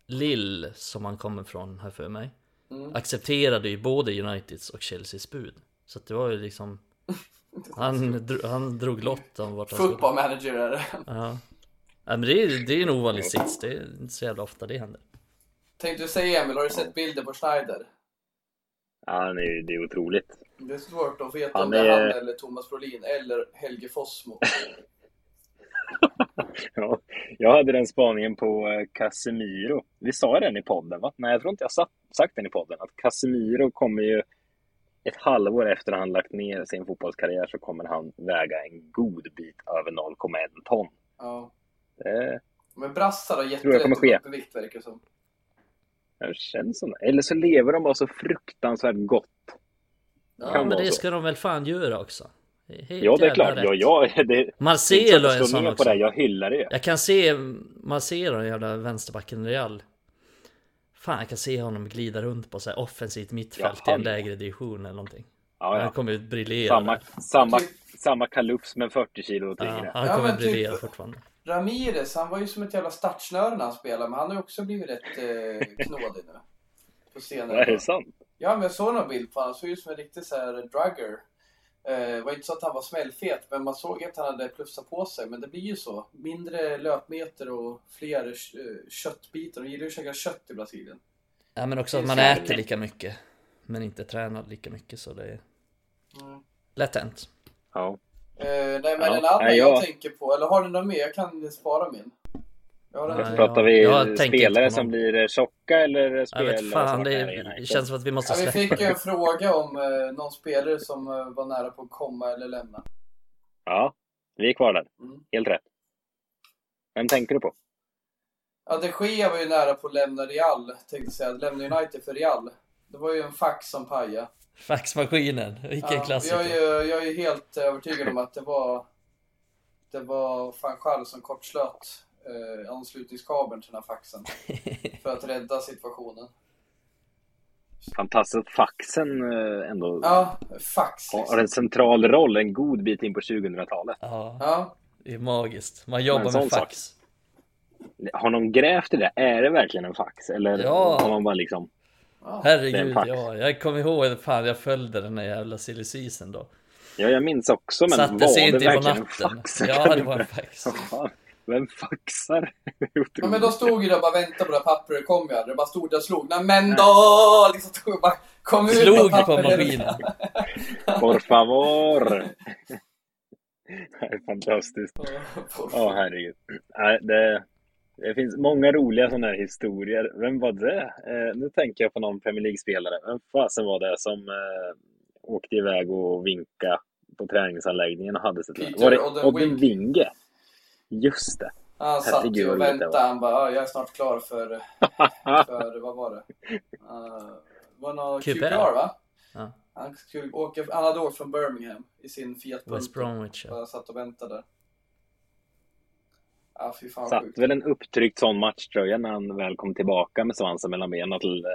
Lill, som han kommer från här för mig, Mm. accepterade ju både Uniteds och Chelseas bud. Så att det var ju liksom... Han, dro, han drog lott om vart han skulle. Football manager är det. Ja. Ja men det är, det är en ovanlig sits. Det är inte så jävla ofta det händer. Tänkte du säga Emil, har du sett bilder på Schneider? Ja, han är, det är otroligt. Det är svårt att veta Han om det är är- han eller Thomas Brolin eller Helge Fossmo. Ja, jag hade den spaningen på eh, Casemiro. Vi sa den i podden, va? Nej, jag tror inte jag sa- sagt den i podden. Att Casemiro kommer ju ett halvår efter han lagt ner sin fotbollskarriär så kommer han väga en god bit över 0,1 ton. Ja. Det, Men brassar har Tror jag jättelätt vikt verkar det som. det känns som. Eller så lever de bara så fruktansvärt gott. Ja Kan men det så. ska de väl fan göra också. Helt Ja, det är klart. rätt. Ja, ja, det, Marcelo är en sån ner på också. det. Jag hyllar det. Jag kan se Marcelo, den jävla vänsterbacken Real. Fan, jag kan se honom glida runt på så här offensivt mittfält Ja, i en han- lägre division eller någonting. Ja, Han ja. kommer ju briljera. Samma, samma, samma kalufs men 40 kilo Ja, tyngre. han Ja, kommer men typ- briljera fortfarande. Ramirez, han var ju som ett jävla startsnöre när han spelade, men han har ju också blivit rätt eh, knådig nu. På senare Är det sant? Ja, men jag såg någon bild på honom. Han såg ut som en riktig så här drugger. Eh, det var inte så att han var smällfet, men man såg att han hade plussat på sig. Men det blir ju så. Mindre löpmeter och fler eh, köttbitar. De gillar ju att käka kött i Brasilien. Ja men också att Det man äter lika mycket. Men inte tränar lika mycket så det är Mm. lätt hänt. Ja. Eh, nej, men Ja, en annan nej, jag... jag- tänker på, eller har ni någon mer? Jag kan spara min. Jag Nej. Pratar ja. vi Jag spelare som blir tjocka eller Jag spelare vet fan, det, är det känns som att vi måste Ja, vi släppa fick ju en fråga om eh, någon spelare som eh, var nära på att komma eller lämna. Ja, vi är kvar där. Mm. Helt rätt. Vem tänker du på? Ja, de Gea var ju nära på att lämna Real, tänkte jag säga. Lämna United för Real. Det var ju en fax som pajade. Faxmaskinen, vilken Ja, klassiker. jag, är ju, jag är helt övertygad om att det var det var van Schaal som kortslöt eh, anslutningskabeln till den här faxen för att rädda situationen. Fantastiskt att faxen eh, ändå Ja, fax har liksom. en central roll en god bit in på 2000-talet. Ja, Ja, det är magiskt. Man jobbar med fax. Har någon grävt i det? Är det verkligen en fax? Eller Ja. har man bara liksom... Herregud, ja. Jag kommer ihåg, fan jag följde den där jävla silly season då. Ja, jag minns också, men Satte var sig det inte på verkligen en natten. fax? Ja, det var en fax. Vem faxar? Ja, men de stod ju där och bara väntade på det pappret, det kom ju aldrig. Det bara stod där och slog. Nej men då! Liksom stod och bara kom ut Slog på pappret. maskinen. Por favor! Det är fantastiskt. Ja, Ja, herregud. Nej, det, det finns många roliga sådana här historier. Vem var det? Eh, nu tänker jag på någon Premier League-spelare. Vem fasen var det som eh, åkte iväg och vinka på träningsanläggningen och hade sitt Peter Var det Odden Odden Winge? Just det. Han satt ju och väntade. Han bara, ja, jag är snart klar för, för vad var det? Uh, var någon QPR? QPR va? Ja. Han, skulle åka, han hade åkt från Birmingham i sin Fiat Punto. West Bromwich ja. Bara satt och väntade. Ja, fy fan Satt sjukt. väl en upptryckt sån matchtröja när han väl kom tillbaka med svansen mellan benen till eh,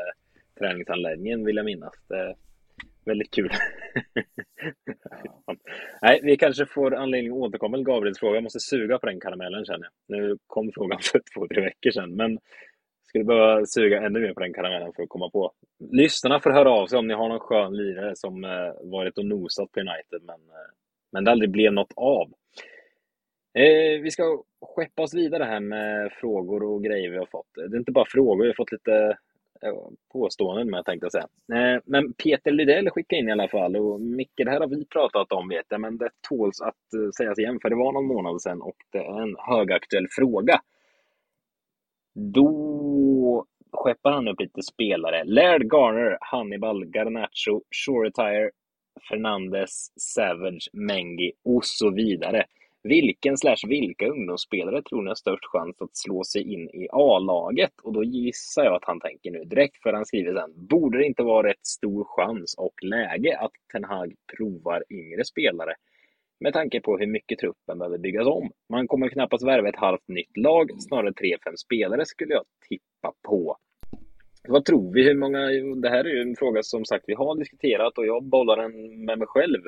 träningsanläggningen vill jag minnas. Det är väldigt kul. Nej, vi kanske får anledning att återkomma till Gabriels fråga. Jag måste suga på den karamellen känner jag. Nu kom frågan för två, tre veckor sedan, men skulle behöva suga ännu mer på den karamellen för att komma på. Lyssnarna får höra av sig om ni har någon skön lirare som eh, varit och nosat på United, men, eh, men det aldrig blev något av. Eh, vi ska skeppa oss vidare här med frågor och grejer vi har fått. Det är inte bara frågor, vi har fått lite påståenden med tänkte jag säga. Eh, men Peter Lydell skickade in i alla fall och Micke, det här har vi pratat om vet jag, men det tåls att eh, sägas igen för det var någon månad sedan och det är en högaktuell fråga. Då skeppar han upp lite spelare. Laird Garner, Hannibal, Garnacho, Shoretire, Fernandes, Savage, Mengi och så vidare. Vilken slash vilka ungdomsspelare tror ni har störst chans att slå sig in i A-laget? Och då gissar jag att han tänker nu direkt, för han skriver sen. Borde det inte vara rätt stor chans och läge att Ten Hag provar yngre spelare? Med tanke på hur mycket truppen behöver byggas om. Man kommer knappast värva ett halvt nytt lag, snarare 3-5 spelare skulle jag tippa på. Vad tror vi? Hur många? Det här är ju en fråga som sagt vi har diskuterat och jag bollar den med mig själv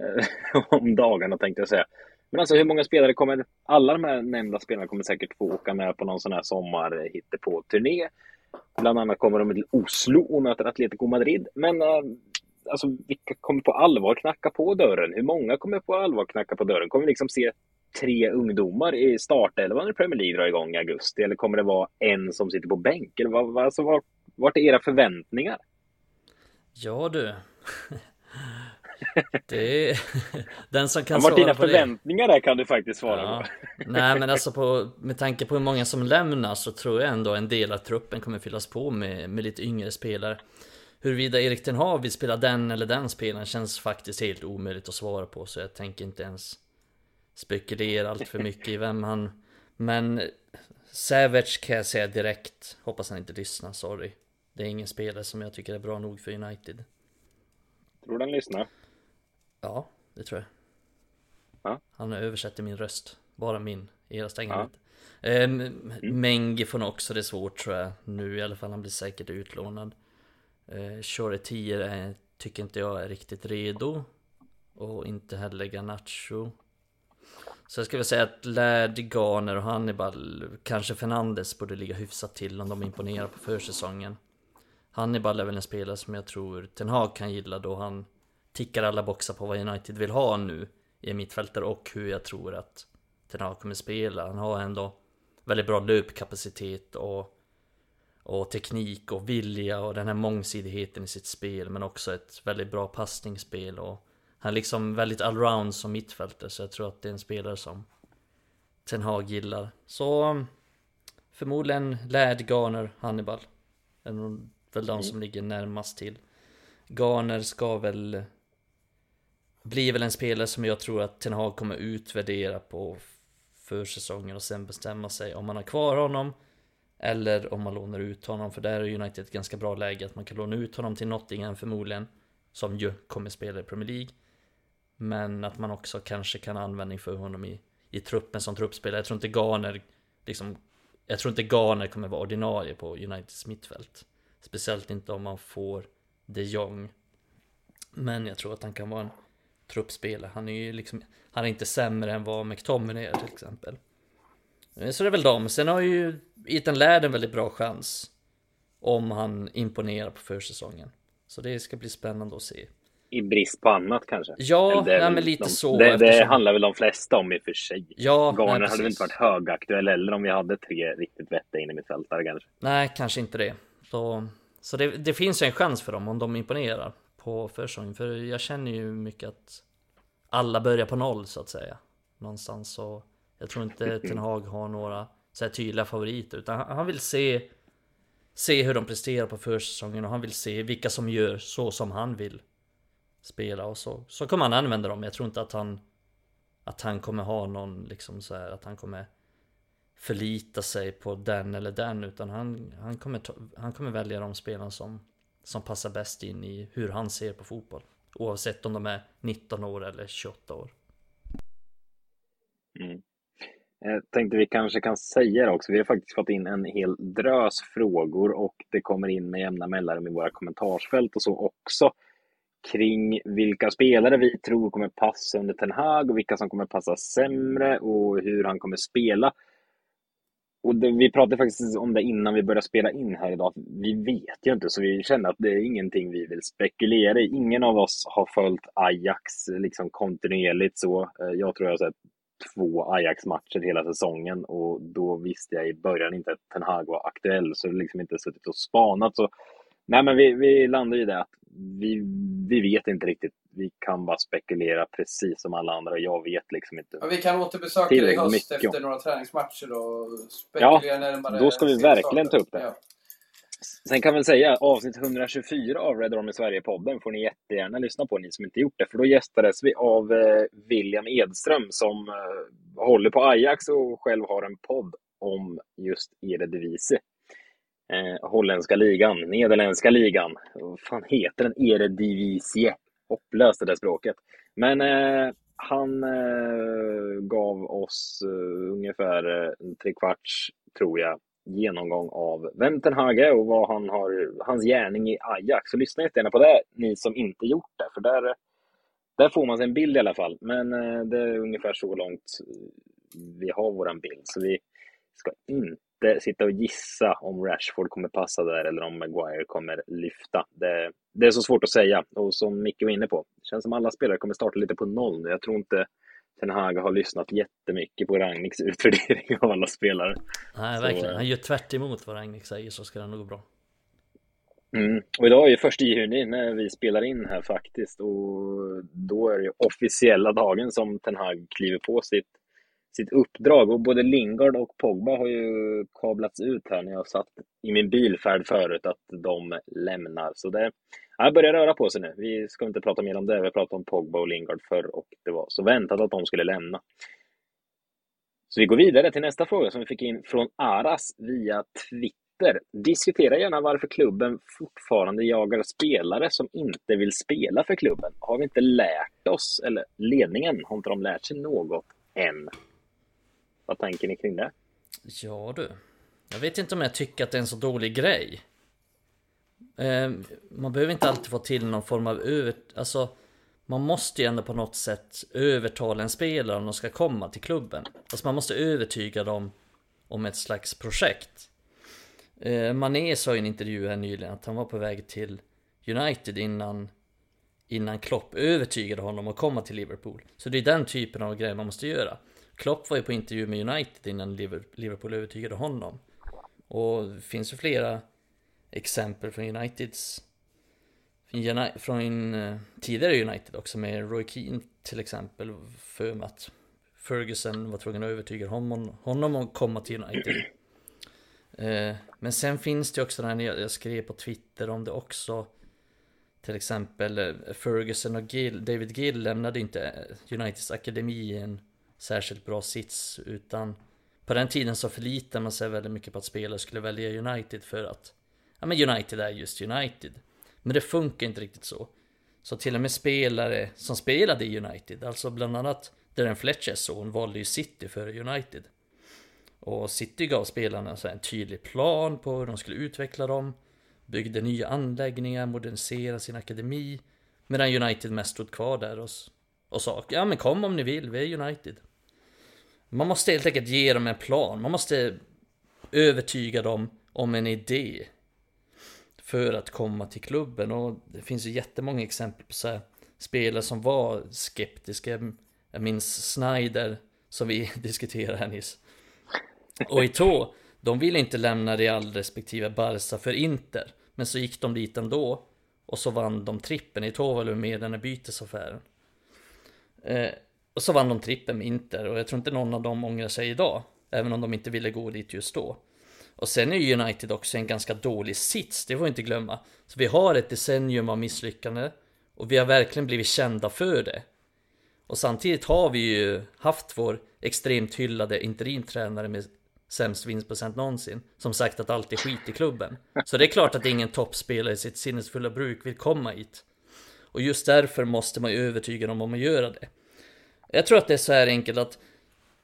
eh, om dagarna tänkte jag säga. Men alltså hur många spelare kommer, alla de här nämnda spelarna kommer säkert få åka med på någon sån här sommar eh, på turné Bland annat kommer de till Oslo och möter Atletico Madrid. Men eh, alltså, vilka kommer på allvar knacka på dörren? Hur många kommer på allvar knacka på dörren? Kommer vi liksom se tre ungdomar i startelvan i Premier League dra igång i augusti? Eller kommer det vara en som sitter på bänk? Eller vad, alltså, vart, vart är era förväntningar? Ja du. Det är den som kan Ja, vart dina svara på det. förväntningar är kan du faktiskt svara Ja. på. Nej men alltså på, med tanke på hur många som lämnar så tror jag ändå en del av truppen kommer fyllas på med, med lite yngre spelare. Huruvida Erik Ten Hag vill spela den eller den spelaren känns faktiskt helt omöjligt att svara på så jag tänker inte ens spekulera allt för mycket i vem han... Men Savage kan jag säga direkt, hoppas han inte lyssnar, sorry. Det är ingen spelare som jag tycker är bra nog för United. Tror den lyssnar? Ja, det tror jag. Ja. Han översätter min röst. Bara min. Era stänger Ja. inte. Ehm, Mengi får nog också det svårt tror jag. Nu i alla fall. Han blir säkert utlånad. Eh, Shoretier är, tycker inte jag är riktigt redo. Och inte heller Garnacho. Så jag skulle vilja säga att Laird, Garner och Hannibal, kanske Fernandes borde ligga hyfsat till om de imponerar på försäsongen. Hannibal är väl en spelare som jag tror Ten Hag kan gilla då han tickar alla boxar på vad United vill ha nu i mittfältare och hur jag tror att Ten Hag kommer spela. Han har ändå väldigt bra löpkapacitet och, och teknik och vilja och den här mångsidigheten i sitt spel men också ett väldigt bra passningsspel och han är liksom väldigt allround som mittfältare så jag tror att det är en spelare som Ten Hag gillar. Så förmodligen Laird, Garner, Hannibal. Är väl de som ligger närmast till. Garner ska väl blir väl en spelare som jag tror att Ten Hag kommer utvärdera på försäsongen och sen bestämma sig om man har kvar honom eller om man lånar ut honom. För där är United ett ganska bra läge att man kan låna ut honom till Nottingham förmodligen som ju kommer spela i Premier League. Men att man också kanske kan ha användning för honom i, i truppen som truppspelare. Jag tror inte Garner liksom Jag tror inte Garner kommer vara ordinarie på Uniteds mittfält. Speciellt inte om man får de Jong. Men jag tror att han kan vara en truppspelare. Han är ju liksom Han är inte sämre än vad McTominay är till exempel. Eh, Så det är väl dem. Sen har ju Ethan Laird en väldigt bra chans. Om han imponerar på försäsongen. Så det ska bli spännande att se. I brist på annat kanske? Ja, Eller nej, men lite de, så, Det, det eftersom- handlar väl de flesta om i och för sig. Ja, nej, Garner hade väl inte varit högaktuell heller om vi hade tre riktigt vettiga in i mittfältare kanske. Nej, kanske inte det. Så, så det, det finns ju en chans för dem om de imponerar på försäsongen. För jag känner ju mycket att alla börjar på noll så att säga. Någonstans så. Jag tror inte Ten Hag har några så tydliga favoriter. Utan han, han vill se Se hur de presterar på försäsongen och han vill se vilka som gör så som han vill spela och så. Så kommer han använda dem. Jag tror inte att han Att han kommer ha någon liksom så här att han kommer förlita sig på den eller den utan han, han, kommer, ta, han kommer välja de spelarna som, som passar bäst in i hur han ser på fotboll. Oavsett om de är 19 år eller 28 år. Mm. Jag tänkte vi kanske kan säga det också. Vi har faktiskt fått in en hel drös frågor och det kommer in med jämna mellanrum i våra kommentarsfält och så också kring vilka spelare vi tror kommer passa under Ten Hag och vilka som kommer passa sämre och hur han kommer spela. Och det, vi pratade faktiskt om det innan vi började spela in här idag. Vi vet ju inte, så vi känner att det är ingenting vi vill spekulera i. Ingen av oss har följt Ajax liksom kontinuerligt så. Eh, jag tror jag har sett två Ajax-matcher hela säsongen och då visste jag i början inte att Ten Hag var aktuell, så jag liksom inte suttit och spanat. Så, nej, men vi, vi landar i det att vi, vi vet inte riktigt. Vi kan bara spekulera precis som alla andra. Jag vet liksom inte. Ja, vi kan återbesöka dig i höst efter några träningsmatcher och spekulera ja, närmare. Då ska vi verkligen ta upp det. Ja. Sen kan väl säga avsnitt 124 av Red Army Sverige-podden får ni jättegärna lyssna på, ni som inte gjort det. För då gästades vi av eh, William Edström som eh, håller på Ajax och själv har en podd om just Eredivisie. Eh, holländska ligan, nederländska ligan. Vad fan heter den? Eredivisie. Hopplöst det där språket. Men eh, han eh, gav oss eh, ungefär eh, en trekvarts, tror jag, genomgång av Wentenhage och vad han har, hans gärning i Ajax. Så lyssna jättegärna på det, ni som inte gjort det, för där, där får man sig en bild i alla fall. Men eh, det är ungefär så långt eh, vi har våran bild, så vi ska inte sitta och gissa om Rashford kommer passa där eller om Maguire kommer lyfta. Det, det är så svårt att säga och som Micke var inne på, det känns som alla spelare kommer starta lite på noll nu. Jag tror inte Ten Hag har lyssnat jättemycket på Ragniks utvärdering av alla spelare. Nej, verkligen. Eh, Han gör tvärt emot vad Ragnik säger så ska det nog gå bra. Mm. Och idag är ju första juni när vi spelar in här faktiskt och då är det officiella dagen som Ten Hag kliver på sitt, sitt uppdrag och både Lingard och Pogba har ju kablats ut här när jag satt i min bilfärd förut att de lämnar. Så det, ja, börjar röra på sig nu. Vi ska inte prata mer om det. Vi har pratat om Pogba och Lingard förr och det var så väntat att de skulle lämna. Så vi går vidare till nästa fråga som vi fick in från Aras via Twitter. Diskutera gärna varför klubben fortfarande jagar spelare som inte vill spela för klubben. Har vi inte lärt oss, eller ledningen, har inte de lärt sig något än? Vad tänker ni kring det? Ja du, jag vet inte om jag tycker att det är en så dålig grej. Eh, man behöver inte alltid få till någon form av över... Alltså, man måste ju ändå på något sätt övertala en spelare om de ska komma till klubben. Alltså man måste övertyga dem om ett slags projekt. Eh, Mané sa i en intervju här nyligen att han var på väg till United innan innan Klopp övertygade honom att komma till Liverpool. Så det är den typen av grejer man måste göra. Klopp var ju på intervju med United innan Liverpool övertygade honom. Och det finns ju flera exempel från Uniteds från eh, tidigare United också med Roy Keane till exempel för att Ferguson var tvungen att övertyga honom, honom att komma till United. Eh, men sen finns det också den jag, jag skrev på Twitter om det också. Till exempel eh, Ferguson och Gill, David Gill lämnade inte Uniteds akademi i en särskilt bra sits utan på den tiden så förlitade man sig väldigt mycket på att spelare skulle välja United för att ja men United är just United. Men det funkar inte riktigt så. Så till och med spelare som spelade i United, alltså bland annat Darren Fletchers son valde ju City före United. Och City gav spelarna en tydlig plan på hur de skulle utveckla dem, byggde nya anläggningar, moderniserade sin akademi, medan United mest stod kvar där och, och sa ja men kom om ni vill, vi är United. Man måste helt enkelt ge dem en plan, man måste övertyga dem om en idé för att komma till klubben. Och det finns ju jättemånga exempel på så här, spelare som var skeptiska. Jag minns Snyder som vi diskuterade här nyss. Och Ito, de ville inte lämna Real respektive Barca för Inter. Men så gick de dit ändå. Och så vann de trippen. Ito var väl med i den här bytesaffären. Eh, och så vann de trippen med Inter. Och jag tror inte någon av dem ångrar sig idag. Även om de inte ville gå dit just då. Och sen är United också en ganska dålig sits, det får vi inte glömma. Så vi har ett decennium av misslyckande och vi har verkligen blivit kända för det. Och samtidigt har vi ju haft vår extremt hyllade interimtränare med sämst vinstprocent någonsin som sagt att allt är skit i klubben. Så det är klart att ingen toppspelare i sitt sinnesfulla bruk vill komma hit. Och just därför måste man ju övertyga dem om att göra det. Jag tror att det är så här enkelt att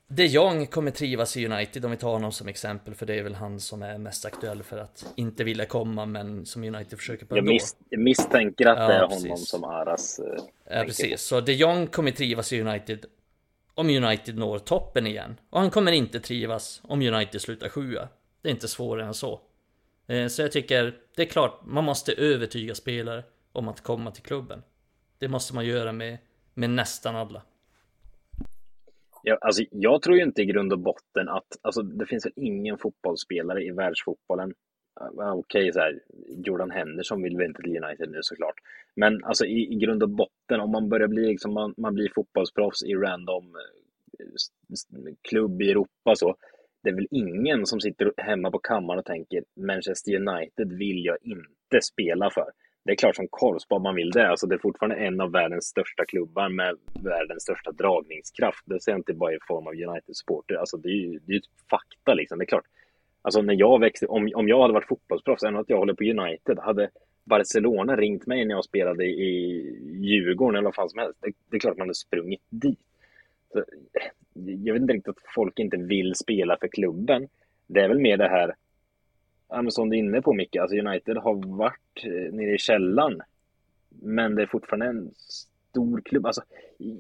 De Jong kommer trivas i United om vi tar honom som exempel för det är väl han som är mest aktuell för att inte vilja komma men som United försöker på jag, mis jag misstänker att ja, det är precis. honom som Aras eh, Ja precis, så De Jong kommer trivas i United om United når toppen igen. Och han kommer inte trivas om United slutar sjua. Det är inte svårare än så. Eh, så jag tycker, det är klart, man måste övertyga spelare om att komma till klubben. Det måste man göra med, med nästan alla. Jag, alltså, jag tror ju inte i grund och botten att, alltså, det finns väl ingen fotbollsspelare i världsfotbollen Okej, okay, så här, Jordan Henderson vill väl inte till United nu såklart. Men alltså i, i grund och botten, om man börjar bli liksom, man, man blir fotbollsproffs i random eh, klubb i Europa så, det är väl ingen som sitter hemma på kammaren och tänker Manchester United vill jag inte spela för. Det är klart som korvspad man vill det. Alltså det är fortfarande en av världens största klubbar med världens största dragningskraft. Det ser jag inte bara i form av United-supporter. Alltså det är ju det är ett fakta liksom. Det är klart. Alltså när jag växte, om, om jag hade varit fotbollsproffs, även att jag håller på United, hade Barcelona ringt mig när jag spelade i Djurgården eller vad fan som helst. Det, det är klart man hade sprungit dit. Så, eh, jag vet inte riktigt att folk inte vill spela för klubben. Det är väl mer det här, som du är inne på Micke, alltså United har varit eh, nere i källan. Men det är fortfarande en stor klubb. Alltså,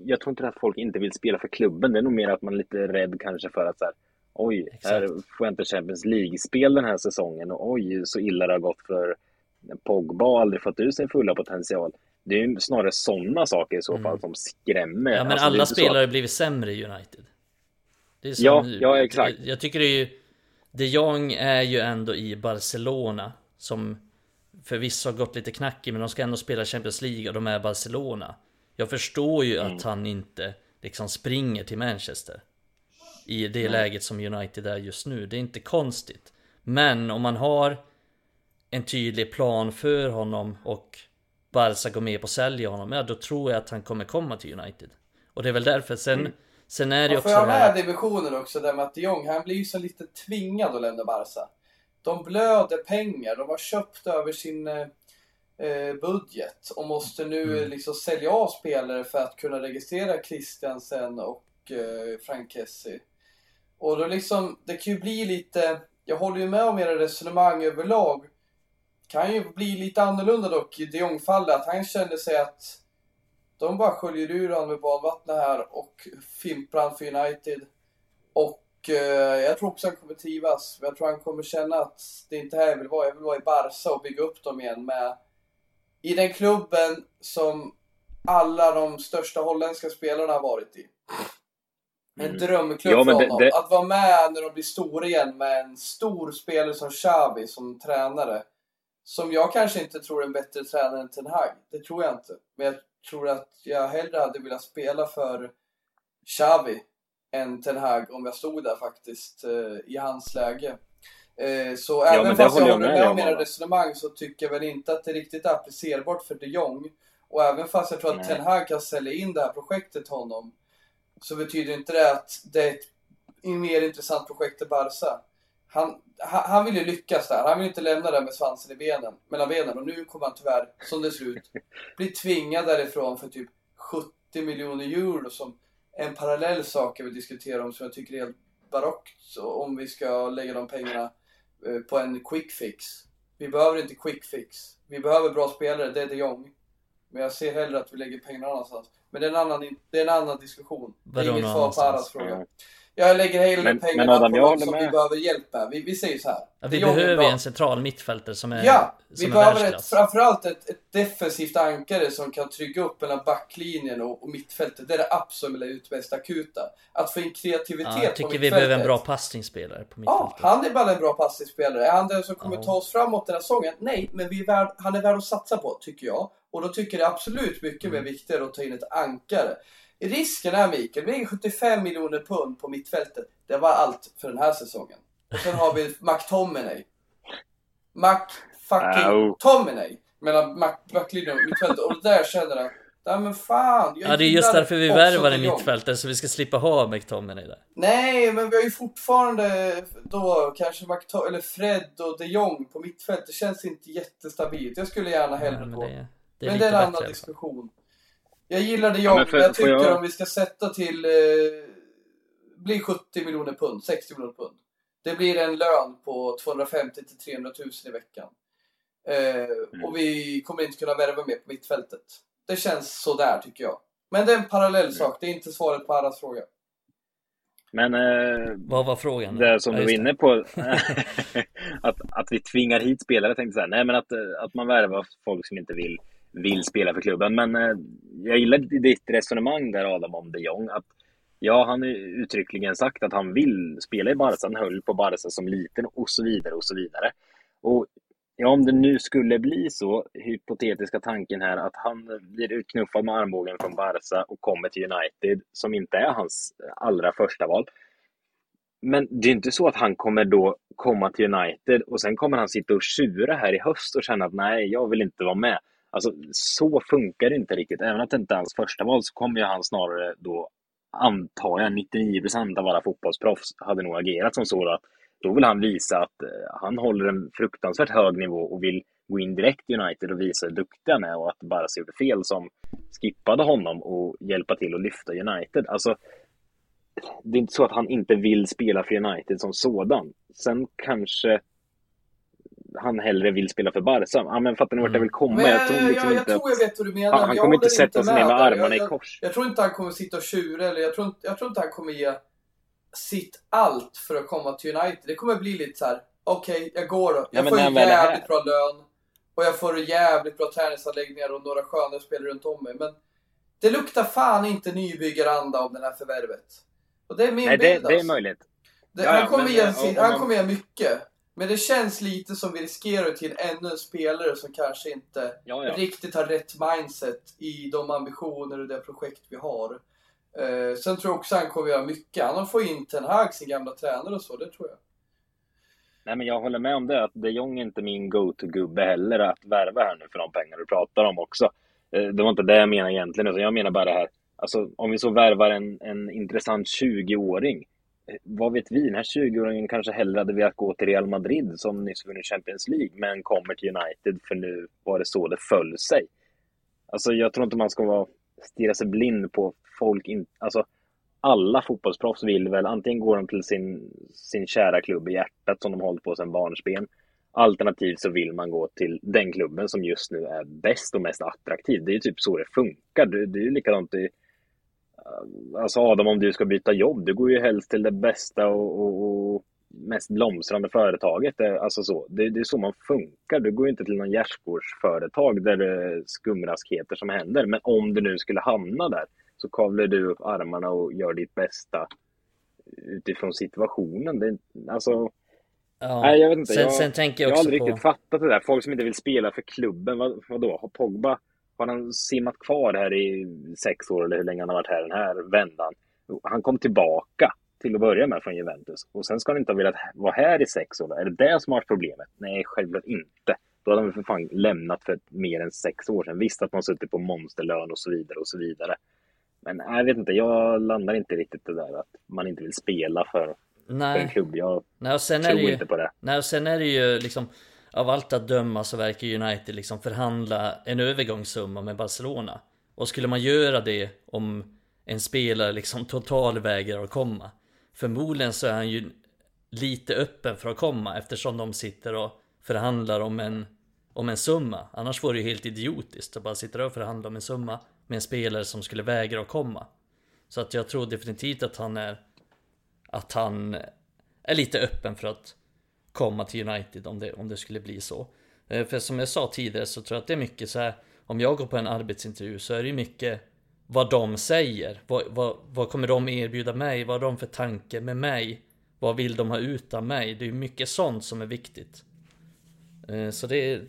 jag tror inte att folk inte vill spela för klubben. Det är nog mer att man är lite rädd kanske för att så här, oj, Exakt. här får jag inte Champions League-spel den här säsongen och oj, så illa det har gått för Pogba har aldrig fått ut sin fulla potential. Det är ju snarare sådana saker i så fall mm. som skrämmer. Ja, men alltså, alla spelare har blivit sämre i United. Det är som, ja, ja, exakt. Jag, jag tycker det är ju... De Jong är ju ändå i Barcelona som förvisso har gått lite knackigt men de ska ändå spela Champions League och de är Barcelona. Jag förstår ju mm. att han inte liksom springer till Manchester. I det mm. läget som United är just nu. Det är inte konstigt. Men om man har en tydlig plan för honom och Barca går med på att sälja honom, ja då tror jag att han kommer komma till United. Och det är väl därför, sen, mm. Sen är det också Får jag med divisionen också, där med att de Jong, han blir ju så lite tvingad att lämna Barca. De blöder pengar, de har köpt över sin eh, eh budget och måste nu mm. liksom sälja av spelare för att kunna registrera Christiansen och eh, Frank Kessie. Och då liksom, det kan ju bli lite, jag håller ju med om era resonemang överlag. Kan ju bli lite annorlunda dock i de Jong-fallet, att han kände sig att de bara sköljer ur honom med badvattnet här och fimprar han för United. Och eh, jag tror också han kommer trivas. Jag tror han kommer känna att det inte här jag vill vara. Jag vill vara i Barca och bygga upp dem igen med i den klubben som alla de största holländska spelarna har varit i. En mm. drömklubb ja, för honom. Det, det... Att vara med när de blir stora igen med en stor spelare som Xavi som tränare. Som jag kanske inte tror är en bättre tränare än Ten Hag. Det tror jag inte. Men jag tror att jag hellre hade velat spela för Xavi än Ten Hag om jag stod där faktiskt eh, i hans läge. Eh, så ja, även fast jag håller med om era resonemang så tycker jag väl inte att det riktigt är applicerbart för de Jong. Och även fast jag tror att Ten Hag kan sälja in det här projektet till honom så betyder inte det att det är ett mer intressant projekt till Barca. Han, han vill ju lyckas där. Han vill inte lämna det med svansen i benen, mellan benen. Och nu kommer han tyvärr, som det ser ut, bli tvingad därifrån för typ 70 miljoner euro som en parallell sak jag vill diskutera om som jag tycker är helt barockt. Om vi ska lägga de pengarna eh, på en quick fix. Vi behöver inte quick fix. Vi behöver bra spelare, det är de Jong. Men jag ser hellre att vi lägger pengarna annanstans. Men det är en annan, det är en annan diskussion. Det är inget svar på Aras fråga. Jag lägger hellre men, pengarna men Adam, på något som med. vi behöver hjälp med. Vi, vi säger så här. Ja, vi behöver en central mittfältare som är Ja, vi behöver ett, framförallt ett, ett defensivt ankare som kan trygga upp mellan backlinjen och, och mittfältet. Det är det absolut mest akuta. Att få in kreativitet ja, jag tycker vi behöver en bra passningsspelare på mittfältet. Ja, han är bara en bra passningsspelare. Är han den som kommer ja. ta oss framåt den här säsongen? Nej, men vi är värd, han är värd att satsa på, tycker jag. Och då tycker jag det är absolut mycket mm. mer viktigare att ta in ett ankare. Risken är Mikael, vi är 75 miljoner pund på mittfältet. Det var allt för den här säsongen. Och sen har vi McTominay. Mac fucking Tominay. Mellan backlinjen och mittfältet. Och där känner jag Nej men fan! ja det är just därför vi värvar en mittfältare så vi ska slippa ha McTominay där. Nej men vi har ju fortfarande då kanske McTominay, eller Fred och de Jong på mittfältet. Det känns inte jättestabilt. Jag skulle gärna hellre ja, på. Det, det men det är en annan diskussion. Jag gillar det jag, ja, för, jag tycker jag... om vi ska sätta till eh, blir 70 miljoner pund, 60 miljoner pund. Det blir en lön på 250 till 300 000 i veckan. Eh, Mm. Och vi kommer inte kunna värva mer på mittfältet. Det känns sådär tycker jag. Men det är en parallell Mm. sak, det är inte svaret på Arras fråga. Men eh, Vad var frågan? det som Ja, du var inne på, att, att vi tvingar hit spelare, tänkte jag säga. Nej, men att, eh, att man värvar folk som inte vill, vill spela för klubben. Men eh, jag gillar ditt resonemang där Adam om de Jong. Att, ja, han har ju uttryckligen sagt att han vill spela i Barca. Han höll på Barca som liten och så vidare och så vidare. Och ja, om det nu skulle bli så, hypotetiska tanken här, att han blir utknuffad med armbågen från Barca och kommer till United, som inte är hans allra första val. Men det är inte så att han kommer då komma till United och sen kommer han sitta och tjura här i höst och känna att nej, jag vill inte vara med. Alltså, så funkar det inte riktigt. Även att det inte är hans första val så kommer ju han snarare då, antar jag, 99% av alla fotbollsproffs hade nog agerat som så. Att då vill han visa att eh, han håller en fruktansvärt hög nivå och vill gå in direkt i United och visa hur duktig han är och att bara gjorde fel som skippade honom och hjälpa till att lyfta United. Alltså, det är inte så att han inte vill spela för United som sådan. Sen kanske han hellre vill spela för Barca. Ja, men fattar ni vart jag vill komma? Men jag tror liksom jag, jag inte tror jag vet vad du menar. han, han jag kommer inte sätta sig ner med armarna jag, i kors. Jag, jag tror inte han kommer sitta och tjura eller jag tror, inte, jag tror inte han kommer ge sitt allt för att komma till United. Det kommer bli lite så här: okej, jag går då. Jag men får här. jävligt bra lön. Och jag får jävligt bra träningsanläggningar och några sköna spelare runt om mig. Men det luktar fan inte nybyggaranda om det här förvärvet. Och det är min Nej, det, bild det är alltså. möjligt. Det, Ja, han ja, ge, kommer ge mycket. Men det känns lite som vi riskerar till ännu en spelare som kanske inte Ja, ja. riktigt har rätt mindset i de ambitioner och det projekt vi har. Eh, sen tror jag också han kommer göra mycket. Han fått in Ten Hag, sin gamla tränare och så, det tror jag. Nej, men jag håller med om det. Att de Jong är inte min go-to-gubbe heller att värva här nu för de pengar du pratar om också. Eh, Det var inte det jag menade egentligen. utan Jag menar bara det här. Alltså, om vi så värvar en, en intressant 20-åring. Vad vet vi? Den här 20-åringen kanske hellre hade velat gå till Real Madrid som nyss vunnit Champions League, men kommer till United för nu var det så det föll sig. Alltså, jag tror inte man ska vara, stirra sig blind på folk. In, alltså, alla fotbollsproffs vill väl, antingen går de till sin, sin kära klubb i hjärtat som de hållit på sedan barnsben. Alternativt så vill man gå till den klubben som just nu är bäst och mest attraktiv. Det är ju typ så det funkar. Det, det är ju likadant i... Alltså Adam, om du ska byta jobb, du går ju helst till det bästa och, och, och mest blomstrande företaget. Alltså så, det, det är så man funkar. Du går ju inte till någon gärdsgårdsföretag där det är skumraskheter som händer. Men om du nu skulle hamna där så kavlar du upp armarna och gör ditt bästa utifrån situationen. Det, alltså, Ja. Nej, jag vet inte. Sen, jag, sen tänker jag jag har aldrig på... riktigt fattat det där. Folk som inte vill spela för klubben. Vad, vadå? Har Pogba, har han simmat kvar här i sex år eller hur länge han har varit här den här vändan? Han kom tillbaka till att börja med från Juventus och sen ska han inte ha velat vara här i sex år. Är det det som har varit problemet? Nej, självklart inte. Då hade han för fan lämnat för mer än sex år sedan. Visst att man suttit på monsterlön och så vidare och så vidare. Men nej, jag vet inte, jag landar inte riktigt det där att man inte vill spela för, för en Nej, klubb. Jag nej och sen är tror det ju... inte på det. Nej, och sen är det ju liksom av allt att döma så verkar United liksom förhandla en övergångssumma med Barcelona. Och skulle man göra det om en spelare liksom totalvägrar att komma. Förmodligen så är han ju lite öppen för att komma eftersom de sitter och förhandlar om en, om en summa. Annars vore det ju helt idiotiskt att bara sitta och förhandla om en summa med en spelare som skulle vägra att komma. Så att jag tror definitivt att han är att han är lite öppen för att komma till United om det, om det skulle bli så. Eh, För som jag sa tidigare så tror jag att det är mycket så här. Om jag går på en arbetsintervju så är det mycket vad de säger. Vad, vad, vad kommer de erbjuda mig? Vad har de för tanke med mig? Vad vill de ha ut av mig? Det är mycket sånt som är viktigt. Eh, Så det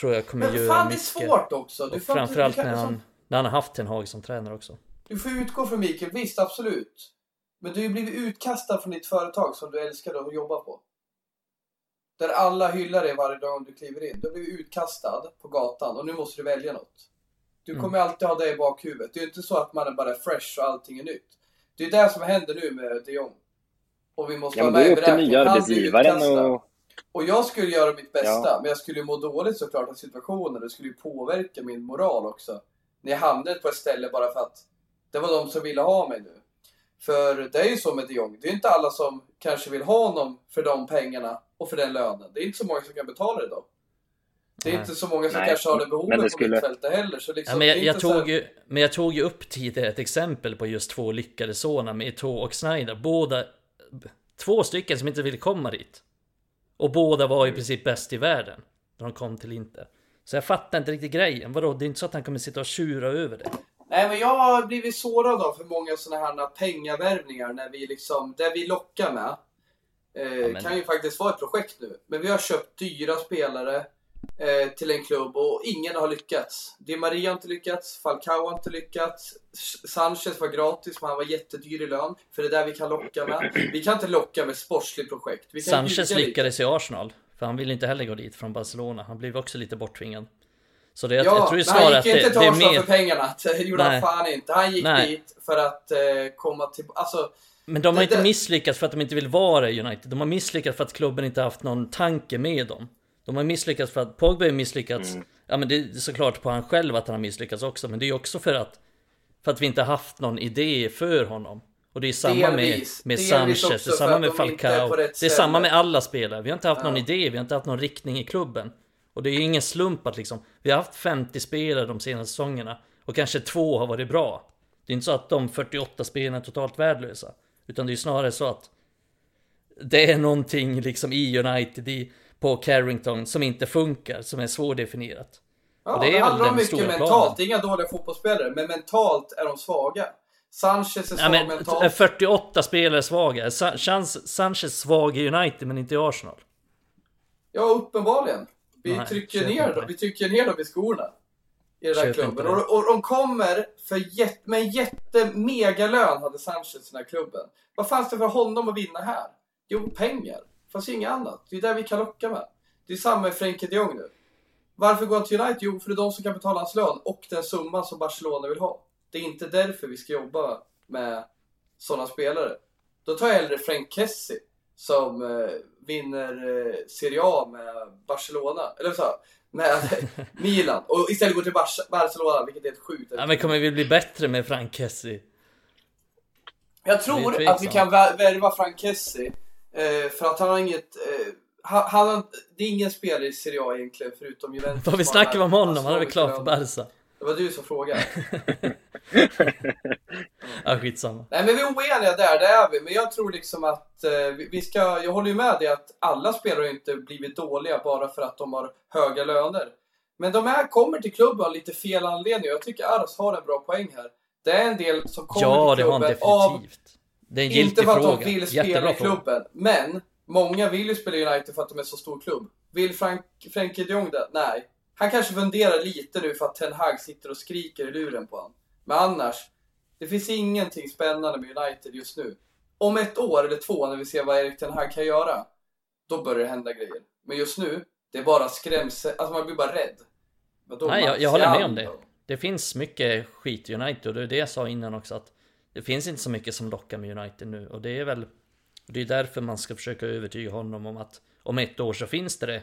tror jag kommer Men göra fan det är mycket. svårt också. Du Och framförallt när han, när han har haft Ten Hag som tränare också. Du får utgå från Mikael, visst absolut. Men du har ju blivit utkastad från ditt företag som du älskade att jobba på. Där alla hyllar dig varje dag du kliver in. Du blivit utkastad på gatan och nu måste du välja något. Du Mm. kommer alltid ha det i bakhuvudet. Det är inte så att man är bara fresh och allting är nytt. Det är det som händer nu med de Jong. Och vi måste Ja, vara med i beräkningen. Han blir utkastad. och... Och jag skulle göra mitt bästa, Ja. men jag skulle ju må dåligt såklart av situationen. Det skulle ju påverka min moral också. När jag hamnade på ett ställe bara för att det var de som ville ha mig nu. För det är ju så med de Jong. Det är inte alla som kanske vill ha honom för de pengarna och för den lönen. Det är inte så många som kan betala det då. Det är Nej. inte så många som Nej, kanske har det behovet det på skulle- mittfältet heller. Så liksom, Ja, men, jag, jag så här- tog ju, men jag tog ju upp tidigare ett exempel på just två lyckade sådana med Eto'o och Snyder. Båda, två stycken som inte ville komma dit. Och båda var i princip bäst i världen. När de kom till Inter. Så jag fattar inte riktigt grejen. Vadå, det är inte så att han kommer sitta och tjura över det. Nej, men jag har blivit sårad av för många sådana här pengavärvningar när vi liksom, det vi lockar med eh, kan ju faktiskt vara ett projekt nu. Men vi har köpt dyra spelare eh, till en klubb och ingen har lyckats. Di Maria har inte lyckats, Falcao har inte lyckats, Sanchez var gratis men han var jättedyr i lön. För det är där vi kan locka med. Vi kan inte locka med sportsligt projekt. Sanchez lyckades i Arsenal. För han ville inte heller gå dit från Barcelona. Han blev också lite borttvingad. Så det, Ja, jag tror ju snarare han att gick det, inte till Arsenal mer... för pengarna. Det gjorde han fan inte. Han gick Nej. dit för att eh, komma till... Alltså, Men de har Det- inte misslyckats för att de inte vill vara i United. De har misslyckats för att klubben inte haft någon tanke med dem. De har misslyckats för att Pogba har misslyckats. Ja men det är såklart på han själv att han har misslyckats också. Men det är också för att för att vi inte har haft någon idé för honom. Och det är samma med, Delvis. med Delvis Sanchez, det är samma med Falcao. Det är samma med alla spelare. Vi har inte haft någon Ja. idé, vi har inte haft någon riktning i klubben. Och det är ingen slump att liksom, vi har haft 50 spelare de senaste säsongerna. Och kanske två har varit bra. Det är inte så att de 48 spelarna är totalt värdelösa. Utan det är snarare så att det är någonting liksom i United, i, på Carrington, som inte funkar, som är svårdefinierat. Ja, Och det är det, handlar om mycket mentalt. planen. Det är inga dåliga fotbollsspelare, men mentalt är de svaga. Sanchez är Ja, svag men, mentalt. 48 spelare svaga. Sa- Chans- Sanchez svag i United men inte i Arsenal. Ja, uppenbarligen. Vi Nej, trycker ner dem. Vi trycker ner dem i skorna. I den här klubben. Och, och de kommer för jätte, med en jätte-megalön hade Sanchez i den här klubben. Vad fanns det för honom att vinna här? Jo, pengar. Det fanns ju inget annat. Det är där vi kan locka med. Det är samma med Frenkie de Jong nu. Varför går han till United? Jo, för det är de som kan betala hans lön och den summa som Barcelona vill ha. Det är inte därför vi ska jobba med sådana spelare. Då tar jag hellre Frank Kessie som eh, vinner eh, Serie A med Barcelona, eller så, med Milan och istället går till Bar- Barcelona, vilket är helt sjukt. Ja, men kommer vi bli bättre med Frank Kessie? Jag tror att vi kan vä- värva Frank Kessie eh, för att han har inget... Eh, han, han, det är ingen spelare i Serie A egentligen förutom Juventus. Vad vi snackar om honom? Han är väl klar för. Barca? Det var du som frågade. Ja, skitsamma. Nej men vi är oeniga där, det är vi. Men jag tror liksom att eh, vi- ska, jag håller ju med dig att alla spelare inte blivit dåliga bara för att de har höga löner. Men de här kommer till klubben av lite fel anledning. Jag tycker Aras har en bra poäng här. Det är en del som kommer Ja, till det har klubben han av definitivt. Det är en Inte giltig för att fråga. de vill spela Jättebra i fråga. klubben, men många vill ju spela i United för att de är så stor klubb. Vill Frank, Frenkie de Jong det? Nej. Han kanske funderar lite nu för att Ten Hag sitter och skriker i luren på honom. Men annars, det finns ingenting spännande med United just nu. Om ett år eller två, när vi ser vad Erik Ten Hag kan göra, då börjar det hända grejer. Men just nu, det är bara skrämsel, alltså man blir bara rädd. Nej, jag, jag håller med om det. Det finns mycket skit i United och det är det jag sa innan också att det finns inte så mycket som lockar med United nu och det är väl det är därför man ska försöka övertyga honom om att om ett år så finns det det.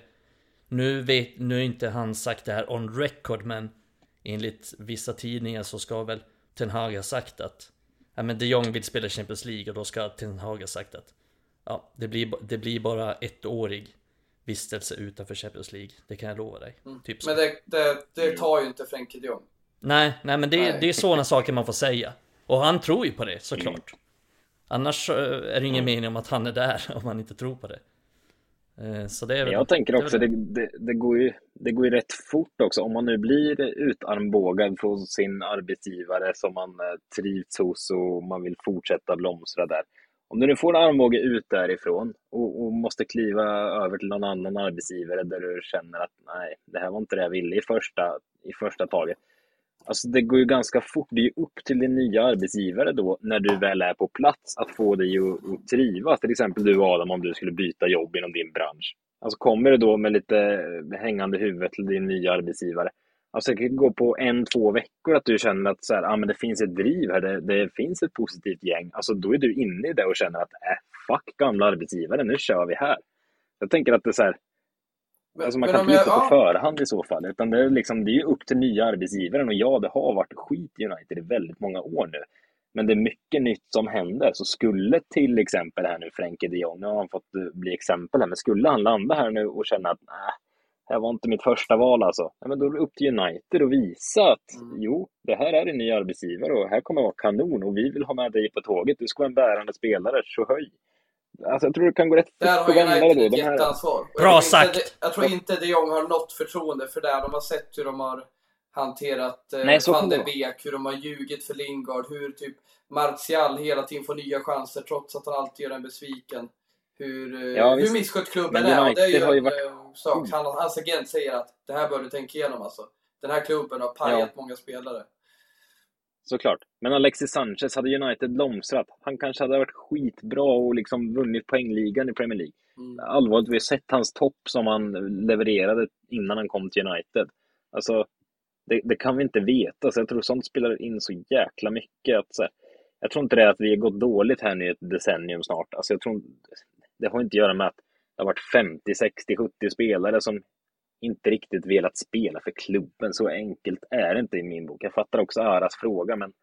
Nu vet, nu är inte han sagt det här on record men enligt vissa tidningar så ska väl Ten Hag ha sagt att ja, men de Jong vill spela Champions League och då ska Ten Hag ha sagt att ja, det blir, det blir bara ettårig vistelse utanför Champions League. Det kan jag lova dig. Typ så. Men det, det, det tar ju inte Frenkie de Jong. Nej, nej men det, Nej. det är sådana saker man får säga. Och han tror ju på det såklart. Annars eh, är det ingen mening om att han är där om man inte tror på det. Eh, Så det är väl, jag tänker också, det, det, det, går ju, det går ju rätt fort också. Om man nu blir utarmbågad från sin arbetsgivare som man eh, trivs hos och man vill fortsätta blomstra där. Om du nu får en armbåge ut därifrån och, och måste kliva över till någon annan arbetsgivare där du känner att nej, det här var inte det jag ville i första, i första taget. Alltså det går ju ganska fort. Det är ju upp till din nya arbetsgivare då, när du väl är på plats, att få dig att, trivas. Till exempel du Adam, om du skulle byta jobb inom din bransch. Alltså kommer du då med lite hängande huvud till din nya arbetsgivare. Alltså det kan gå på en, två veckor att du känner att så här, ah, men det finns ett driv här, det, det finns ett positivt gäng. Alltså då är du inne i det och känner att äh, fuck gamla arbetsgivare, nu kör vi här. Jag tänker att det är så här, Alltså man men kan inte jag- på förhand i så fall. Utan det är, liksom, det är ju upp till nya arbetsgivaren. Och ja, det har varit skit i United i väldigt många år nu. Men det är mycket nytt som händer. Så skulle till exempel här nu Frenkie de Jong, nu har han fått eh, bli exempel här, men skulle han landa här nu och känna att nej, det här var inte mitt första val alltså. Ja, men då är det upp till United att visa att Mm. jo, det här är en ny arbetsgivare och här kommer att vara kanon och vi vill ha med dig på tåget. Du ska vara en bärande spelare, så höj. Alltså jag tror det kan gå rätt Där fort har att vända det United då. ett jätteansvar. Bra jag inte sagt. de- Jag tror inte de Jong har något förtroende för det. De har sett hur de har hanterat eh, Nej, van de Beek, hur de har ljugit för Lingard, hur typ Martial hela tiden får nya chanser trots att han alltid gör en besviken. Hur, eh, Ja, hur misskött klubben Men är. Och det är ju United har ju varit- eh, sak. Han, hans agent säger att det här bör du tänka igenom alltså. Den här klubben har pajat Ja. många spelare. Såklart. Men Alexis Sanchez, hade United blomstrat, han kanske hade varit skitbra och liksom vunnit poängligan i Premier League. Mm. Allvarligt, vi har sett hans topp som han levererade innan han kom till United. Alltså, det, det kan vi inte veta, så jag tror sånt spelar in så jäkla mycket. Att, så här, jag tror inte det är att vi har gått dåligt här nu i ett decennium snart. Alltså, jag tror, det har inte att göra med att det har varit 50, 60, 70 spelare som inte riktigt velat spela för klubben. Så enkelt är det inte i min bok. Jag fattar också Aras fråga, men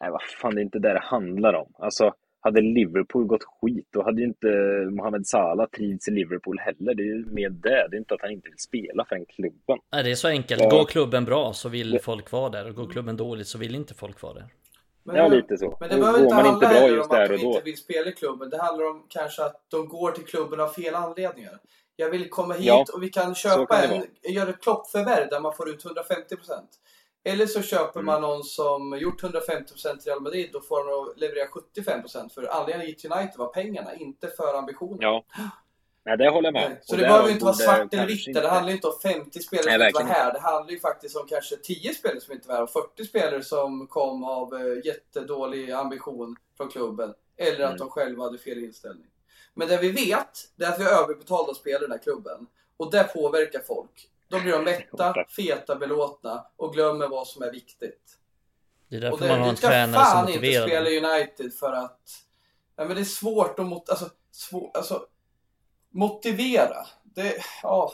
nej, vad fan, det är inte det det handlar om. Alltså, hade Liverpool gått skit, då hade ju inte Mohamed Salah trivts i Liverpool heller. Det är ju med det. Det är inte att han inte vill spela för den klubben. Nej, det är så enkelt. Ja. Går klubben bra så vill folk vara där och går klubben dåligt så vill inte folk vara där. Men, Ja, lite så. Men det behöver inte handla inte bra just om att de inte vill spela i klubben. Det handlar om kanske att de går till klubben av fel anledningar. Jag vill komma hit Ja, och vi kan köpa kan en, göra ett kloppförvärv där man får ut 150%. Eller så köper Mm. man någon som gjort 150% i Real Madrid och får honom att leverera 75%. För anledningen till United var pengarna, inte för ambitionen. Ja. Nej, det håller jag med. Nej, Så Och det behöver ju inte vara svart eller vitt. Det handlar ju inte om 50 spelare Nej, som inte var här. Det handlar ju faktiskt om kanske 10 spelare som inte var här och 40 spelare som kom av eh, jättedålig ambition från klubben. Eller att Mm. de själva hade fel inställning. Men det vi vet, det är att vi har överbetalda spelare i den här klubben. Och det påverkar folk. Då blir de mätta, feta, belåtna och glömmer vad som är viktigt. Det är Och därför det, man har du en ska tränare som fan inte motiverar spela dem. i United för att... Ja, men det är svårt att mot, alltså, svår, alltså, motivera. Det, ja,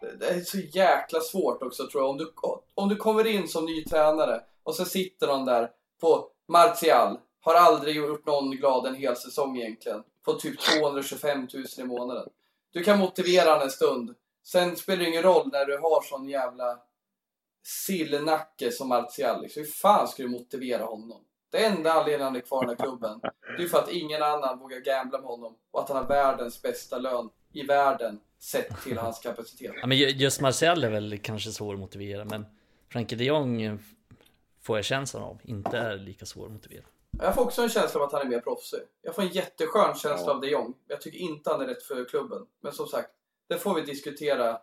det- det är så jäkla svårt också tror jag. Om du, om du kommer in som ny tränare och så sitter någon där på Martial. Har aldrig gjort någon glad en hel säsong egentligen. På typ 225 000 i månaden. Du kan motivera honom en stund. Sen spelar det ingen roll när du har sån jävla sillnacke som Martial. Liksom. Hur fan ska du motivera honom? Det enda anledningen han är kvar i den här klubben, det är för att ingen annan vågar gambla med honom och att han har världens bästa lön i världen sett till hans kapacitet. Ja, men just Martial är väl kanske svår att motivera men Frankie de Jong får jag känslan av inte är lika svår att motivera. Jag får också en känsla av att han är mer proffsig. Jag får en jätteskön känsla Ja. av de Jong. Jag tycker inte han är rätt för klubben. Men som sagt, det får vi diskutera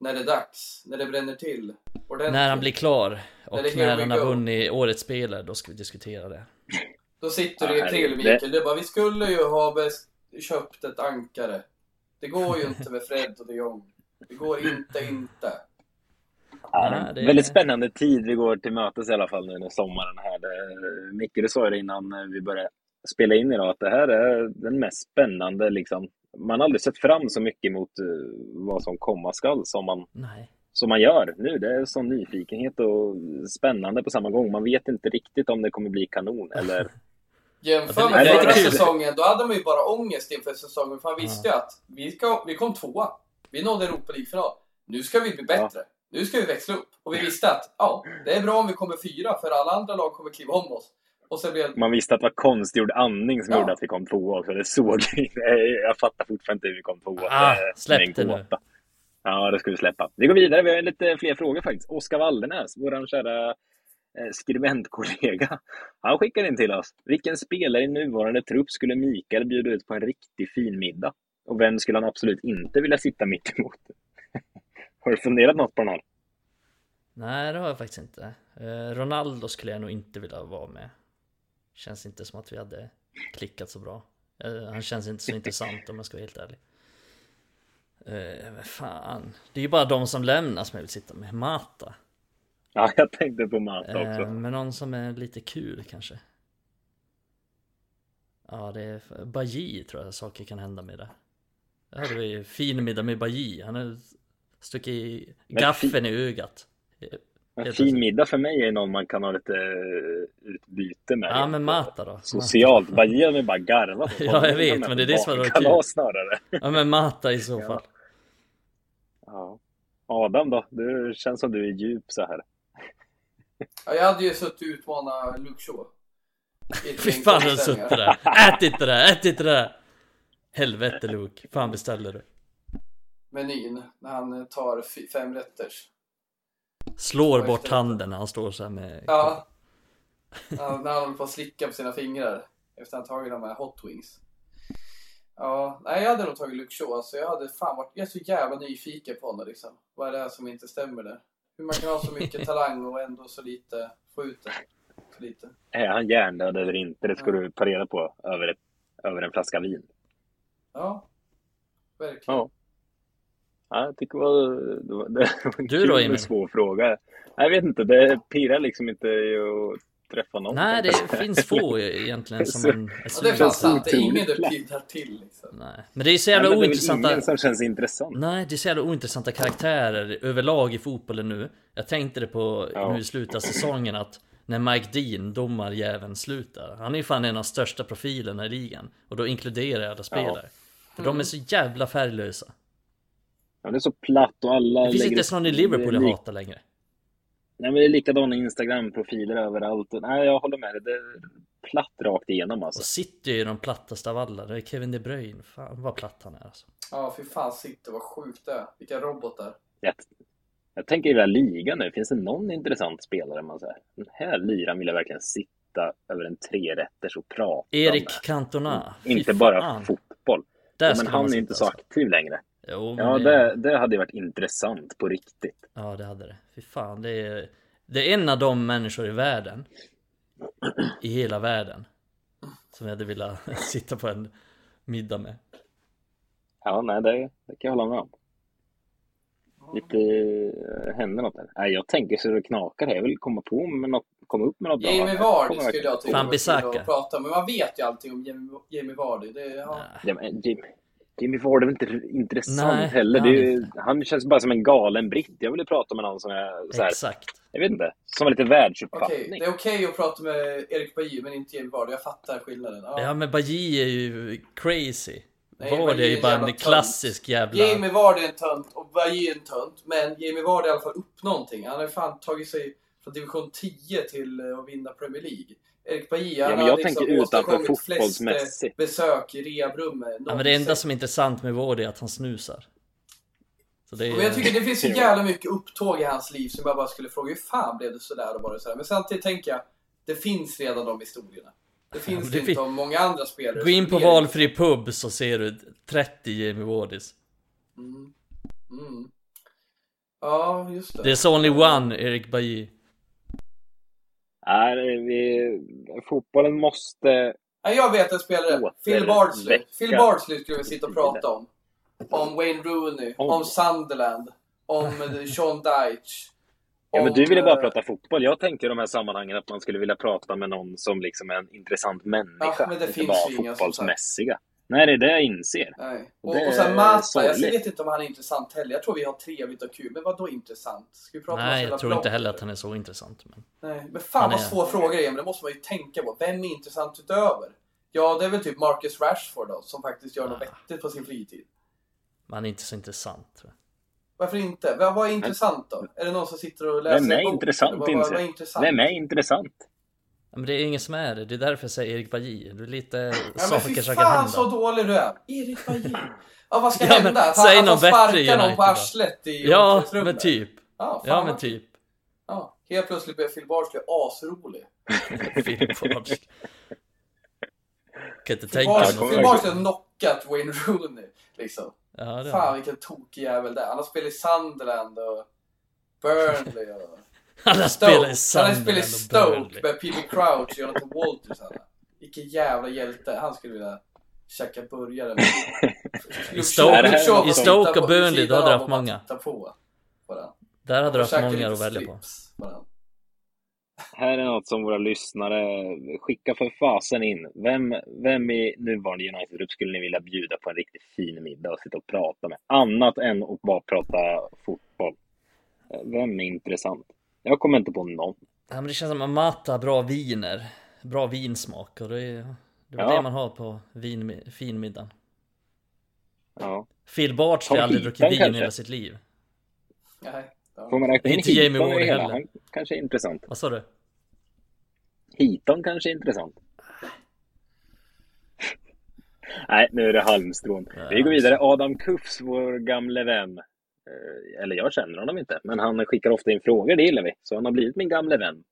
när det är dags. När det bränner till. Ordentligt. När han blir klar och När det är när han har vunnit Årets spelare då ska vi diskutera det. Då sitter du i till Mikael. Du bara, vi skulle ju ha köpt ett ankare. Det går ju inte med Fred och de Jong. Det går inte, inte. Ja, Ja, det är- Väldigt spännande tid vi går till mötes i alla fall nu när sommaren är här. Det, Micke, du sa ju det innan eh, vi började spela in idag att det här är den mest spännande liksom. Man har aldrig sett fram så mycket mot eh, vad som komma skall som man, Nej. som man gör nu. Det är sån nyfikenhet och spännande på samma gång. Man vet inte riktigt om det kommer bli kanon eller Jämför Ja, med förra säsongen, då hade man ju bara ångest inför säsongen. För man visste ju att vi, ska, vi kom tvåa. Vi nådde Europa League-final. Nu ska vi bli bättre. Nu ska vi växla upp. Och vi visste att ja, det är bra om vi kommer fyra, för alla andra lag kommer kliva om oss. Och sen blev man visste att det var konstgjord andning som Ja. gjorde att vi kom tvåa också. Det såg Jag fattar fortfarande inte hur vi kom tvåa. Ah, är släpp det nu. Ja, det ska vi släppa. Vi går vidare. Vi har lite fler frågor faktiskt. Oskar Wallenäs, vår kära eh, skribentkollega. Han skickar in till oss. Vilken spelare i nuvarande trupp skulle Mikael bjuda ut på en riktig fin middag? Och vem skulle han absolut inte vilja sitta mitt emot? Har du funderat något på den här? Nej det har jag faktiskt inte. Eh, Ronaldo skulle jag nog inte vilja vara med. Känns inte som att vi hade klickat så bra. Eh, han känns inte så intressant om jag ska vara helt ärlig. Eh, fan. Det är ju bara de som lämnas som jag vill sitta med. Mata. Ja, jag tänkte på Mata också. Eh, men någon som är lite kul kanske. Ja det är Baji tror jag saker kan hända med det. Det hade vi fin middag med Baji. Han har stuckit Men gaffeln i ögat. En fin middag för mig är någon man kan ha lite eh, utbyte med. Ja men Mata då. Socialt. Bara ge mig bara garva. Ja, jag vet, men det är det som hade varit kul. Snarare. Ja men Mata i så Ja. fall. Ja. Adam då? Du känns som du är djup så här. Ja, jag hade ju suttit och utmanat Luke Shaw. I Fy fan har du föreställningar. suttit där. Ät inte det, ät inte det. Helvete Luke, fan beställer du? Menyn, när han tar fy- fem rätters. Slår bort efter- handen när han står så här med... Ja. ja. När han håller på att slicka på sina fingrar. Efter att han tagit de här hot wings. Ja, nej jag hade nog tagit Luke Shaw. Alltså jag hade fan varit, jag är så jävla nyfiken på honom liksom. Vad är det här som inte stämmer där? Hur man kan ha så mycket talang och ändå så lite, få ut det. Så lite. Är han hjärndöd eller inte? Det ska du ta reda på över, ett, över en flaska vin. Ja. Verkligen. Ja. Ja, jag tycker det var, det var, det var en Du kul då, Emil? svår fråga. Jag vet inte, det pirrar liksom inte att träffa någon. Nej det finns få egentligen som Så- man är Ja, det är sant. Det är ingen du pillar till liksom. Nej, men det är så Nej, jävla men det är väl ointressanta... ingen som känns intressant. Nej, det är så jävla ointressanta karaktärer överlag i fotbollen nu. Jag tänkte det på Ja. nu i slutet av säsongen att när Mike Dean, domarjäveln, slutar. Han är ju fan en av de största profilerna i ligan. Och då inkluderar jag alla spelare. För de är så jävla färglösa. Ja, det är så platt och alla Det finns inte ens någon i Liverpool jag hatar längre. Nej, men det är likadana Instagram-profiler överallt. Och, nej, jag håller med dig. Det är platt rakt igenom alltså. Och City är ju de plattaste av alla. Det är Kevin De Bruyne. Fan vad platt han är alltså. Ja, fy fan City, vad sjukt det är. Vilka robotar. Jag, jag tänker i den här ligan nu, finns det någon intressant spelare man säger? Den här liran vill jag verkligen sitta över en trerätters och prata Erik med. Cantona. Inte bara fotboll. Där Ja, men han är inte så alltså. aktiv längre. Jo, men Ja, det... det, det hade ju varit intressant på riktigt. Ja, det hade det. Fy fan, det är... Det är en av de människor i världen. I hela världen. Som jag hade velat sitta på en middag med. Ja, nej, det, det kan jag hålla med om. Lite äh, händer något där. Nej, jag tänker så det knakar här. Jag vill komma på med något, komma upp med något bra. Jamie Jag Vardy skulle jag tycka Fan, prata om. Men man vet ju allting om Jamie, Jamie Vardy. Det, ja. Ja, men Jimmy Ward är väl inte intressant Nej, heller. han ju, inte. han känns bara som en galen britt. Jag ville prata med någon som är så här, Exakt. jag vet inte, som har lite världsuppfattning. det är okej att prata med Erik Bajy men inte Jamie Vardy. Jag fattar skillnaden. Ja. Ja men Bajy är ju crazy. Nej, Bajy är ju bara jävla en tönt. klassisk jävla... Jamie Vardy är en tönt och Bajy är en tönt. Men Jamie Vardy har i alla fall upp någonting. Han har ju fan tagit sig från division 10 till eh, att vinna Premier League. Erik Bajy, han men jag liksom tänker utanför eh, fotbollsmässigt. besök i rehabrummet. Ja men det enda som är intressant med Vardy är att han snusar. Så det är... Men jag tycker det finns så jävla mycket upptåg i hans liv som jag bara skulle fråga hur fan blev det sådär och bara sådär. Men samtidigt tänker jag, det finns redan de historierna. Det finns det inte fin- om många andra spelare. Gå in på valfri pub så ser du 30 Jamie Wardys. Mm. Mm. Ja, just det. There's only one Erik Bajy. Nej, vi, fotbollen måste... Ja, jag vet en spelare. Phil Bardsley. Phil Bardsley skulle vi sitta och prata om. Om Wayne Rooney, Om. om Sunderland, om eh, Sean Dyche. Ja, men du ville bara eh, prata fotboll. Jag tänkte i de här sammanhangen att man skulle vilja prata med någon som liksom är en intressant människa. Ja, men det inte finns bara ju inga fotbollsmässiga. Nej, det är det jag inser. Nej. Och Och, det och sen Mata, jag vet inte om han är intressant heller. Jag tror vi har trevligt och kul. Men vad då intressant? Ska vi prata om Nej, jag tror inte heller eller? att han är så intressant. Men... Nej, men fan Han vad är- svår fråga det är, men det måste man ju tänka på. Vem är intressant utöver? Ja, det är väl typ Marcus Rashford då, som faktiskt gör något Ah. vettigt på sin fritid. Man är inte så intressant. tror jag. Varför inte? Vad, är intressant då? Är det någon som sitter och läser Vem är en bok? intressant, vad, vad, vad är intressant? Vem är intressant? Men det är ingen som är det. Det är därför jag säger Erik Bajy. Du är lite Ja, men saker fy som kan fan hända. så dålig du är! Erik Bajin. Ja, vad ska Ja, men hända? Att säg han, att någon han bättre sparkar någon United på arslet i Ja, men typ. Ja, fan Ja, men typ. Ja, helt plötsligt blev Phil Bardsley asrolig. Phil Bardsley. Kan inte tänka mig. Phil Bardsley har knockat Wayne Rooney. Liksom. Ja, det Fan vilken tokig jävel det är. Han har spelat i Sunderland och Burnley och Alla spelar i Han har Sunderland spelat i Stoke med Peter Crouch och Jonathan Walters. Vilken jävla hjälte. Han skulle vilja käka burgare. I Stoke- i Stoke och Burnley, då hade du haft många. Där hade du haft många att välja på. Här är något som våra lyssnare skickar för fasen in. Vem, vem i nuvarande United-grupp skulle ni vilja bjuda på en riktigt fin middag och sitta och prata med? Annat än att bara prata fotboll. Vem är intressant? Jag kommer inte på någon. Ja, men det känns som att Mata har bra viner. Bra vinsmak och det är det, är Ja. det man har på vin, finmiddagen. Ja. Phil Bartley har aldrig druckit vin kanske? hela sitt liv. Nej. Ja. Får man räkna in Inte Jamie Heaton i Ward heller. Han kanske är intressant. Vad sa du? Heaton kanske är intressant. Nej, nu är det halmstrån. Vi går vidare. Adam Kufs, vår gamle vän. Eh, Eller jag känner honom inte, men han skickar ofta in frågor, det gillar vi. Så han har blivit min gamle vän.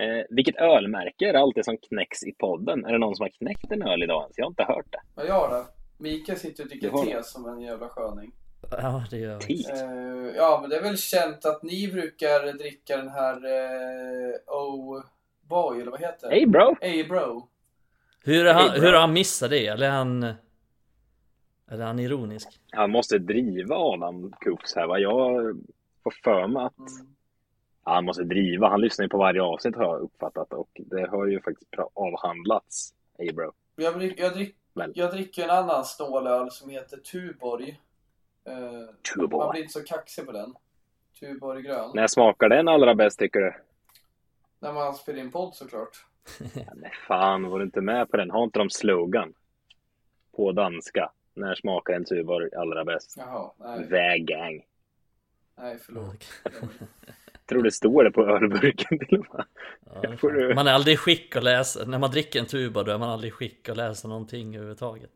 Eh, vilket ölmärke är det alltid som knäcks i podden? Är det någon som har knäckt en öl idag ens? Jag har inte hört det. Vad gör det? Mikael sitter och dricker Det har te det. som en jävla sköning. Ja, det gör vi. Te. Eh, ja, men det är väl känt att ni brukar dricka den här eh, Oh Boy, eller vad heter det? Hey bro! Hey bro. Hur är han, Hey, hur bro. har han missat det? Eller är han... Eller är han ironisk? Han måste driva Adam Kufs här va? Jag får för mig att Mm. Ja, han måste driva. Han lyssnar ju på varje avsnitt har jag uppfattat och det har ju faktiskt avhandlats. Hey bro. Jag, drick, jag, drick, Väl. jag dricker en annan snålöl som heter Tuborg. Eh, man Turbo. blir inte så kaxig på den. Tuborg grön. När smakar den allra bäst tycker du? När man spelar in podd såklart. Ja, men fan, var du inte med på den? Har inte de slogan? På danska. När smakar en Tuborg allra bäst? Jaha, nej, Vägang. nej förlåt. Tror det står det på ölburken till och med. Ja, du- Man är aldrig i skick att läsa, när man dricker en tuba då är man aldrig i skick att läsa någonting överhuvudtaget.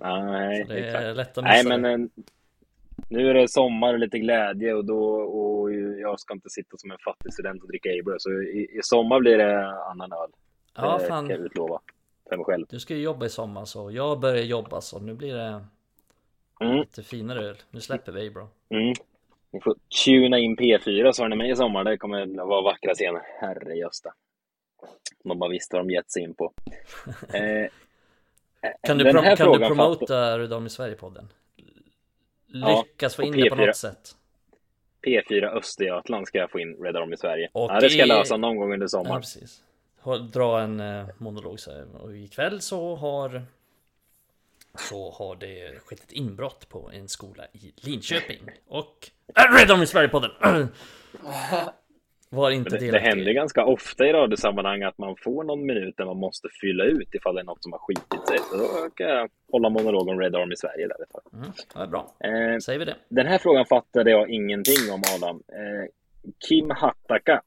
Nej, Så det exakt. är lätt att Nej, missa men det. eh, nu är det sommar och lite glädje och då och jag ska inte sitta som en fattig student och dricka Abra. Så i, i sommar blir det annan öl. Ja, det fan. kan jag utlova. För mig själv. Du ska ju jobba i sommar så jag börjar jobba så nu blir det Mm, lite finare öl. Nu släpper vi bra. mm. Ni får tuna in P4 så har ni med i sommar. Det kommer vara vackra scener. Herre Gösta. De bara visste vad de gett sig in på. Eh, Kan du, prom- kan du promota Rudolm i Sverige-podden? Ja, Lyckas få på in det på P4. något sätt. P4 Östergötland ska jag få in Red Army i Sverige. Och ja, det ska jag lösa någon gång under Ja, sommaren. precis. Dra en eh, monolog så här. Och ikväll så har så har det skett ett inbrott på en skola i Linköping och äh, Red i Sverige-podden! Var inte Det, det händer ganska ofta i radiosammanhang att man får någon minut där man måste fylla ut ifall det är något som har skitit sig. Så då kan jag hålla monolog om Red Army Sverige där ett tag. Mm, ja, bra, Eh, säger vi det. den här frågan fattade jag ingenting om Adam. Eh, Kim Hattaka,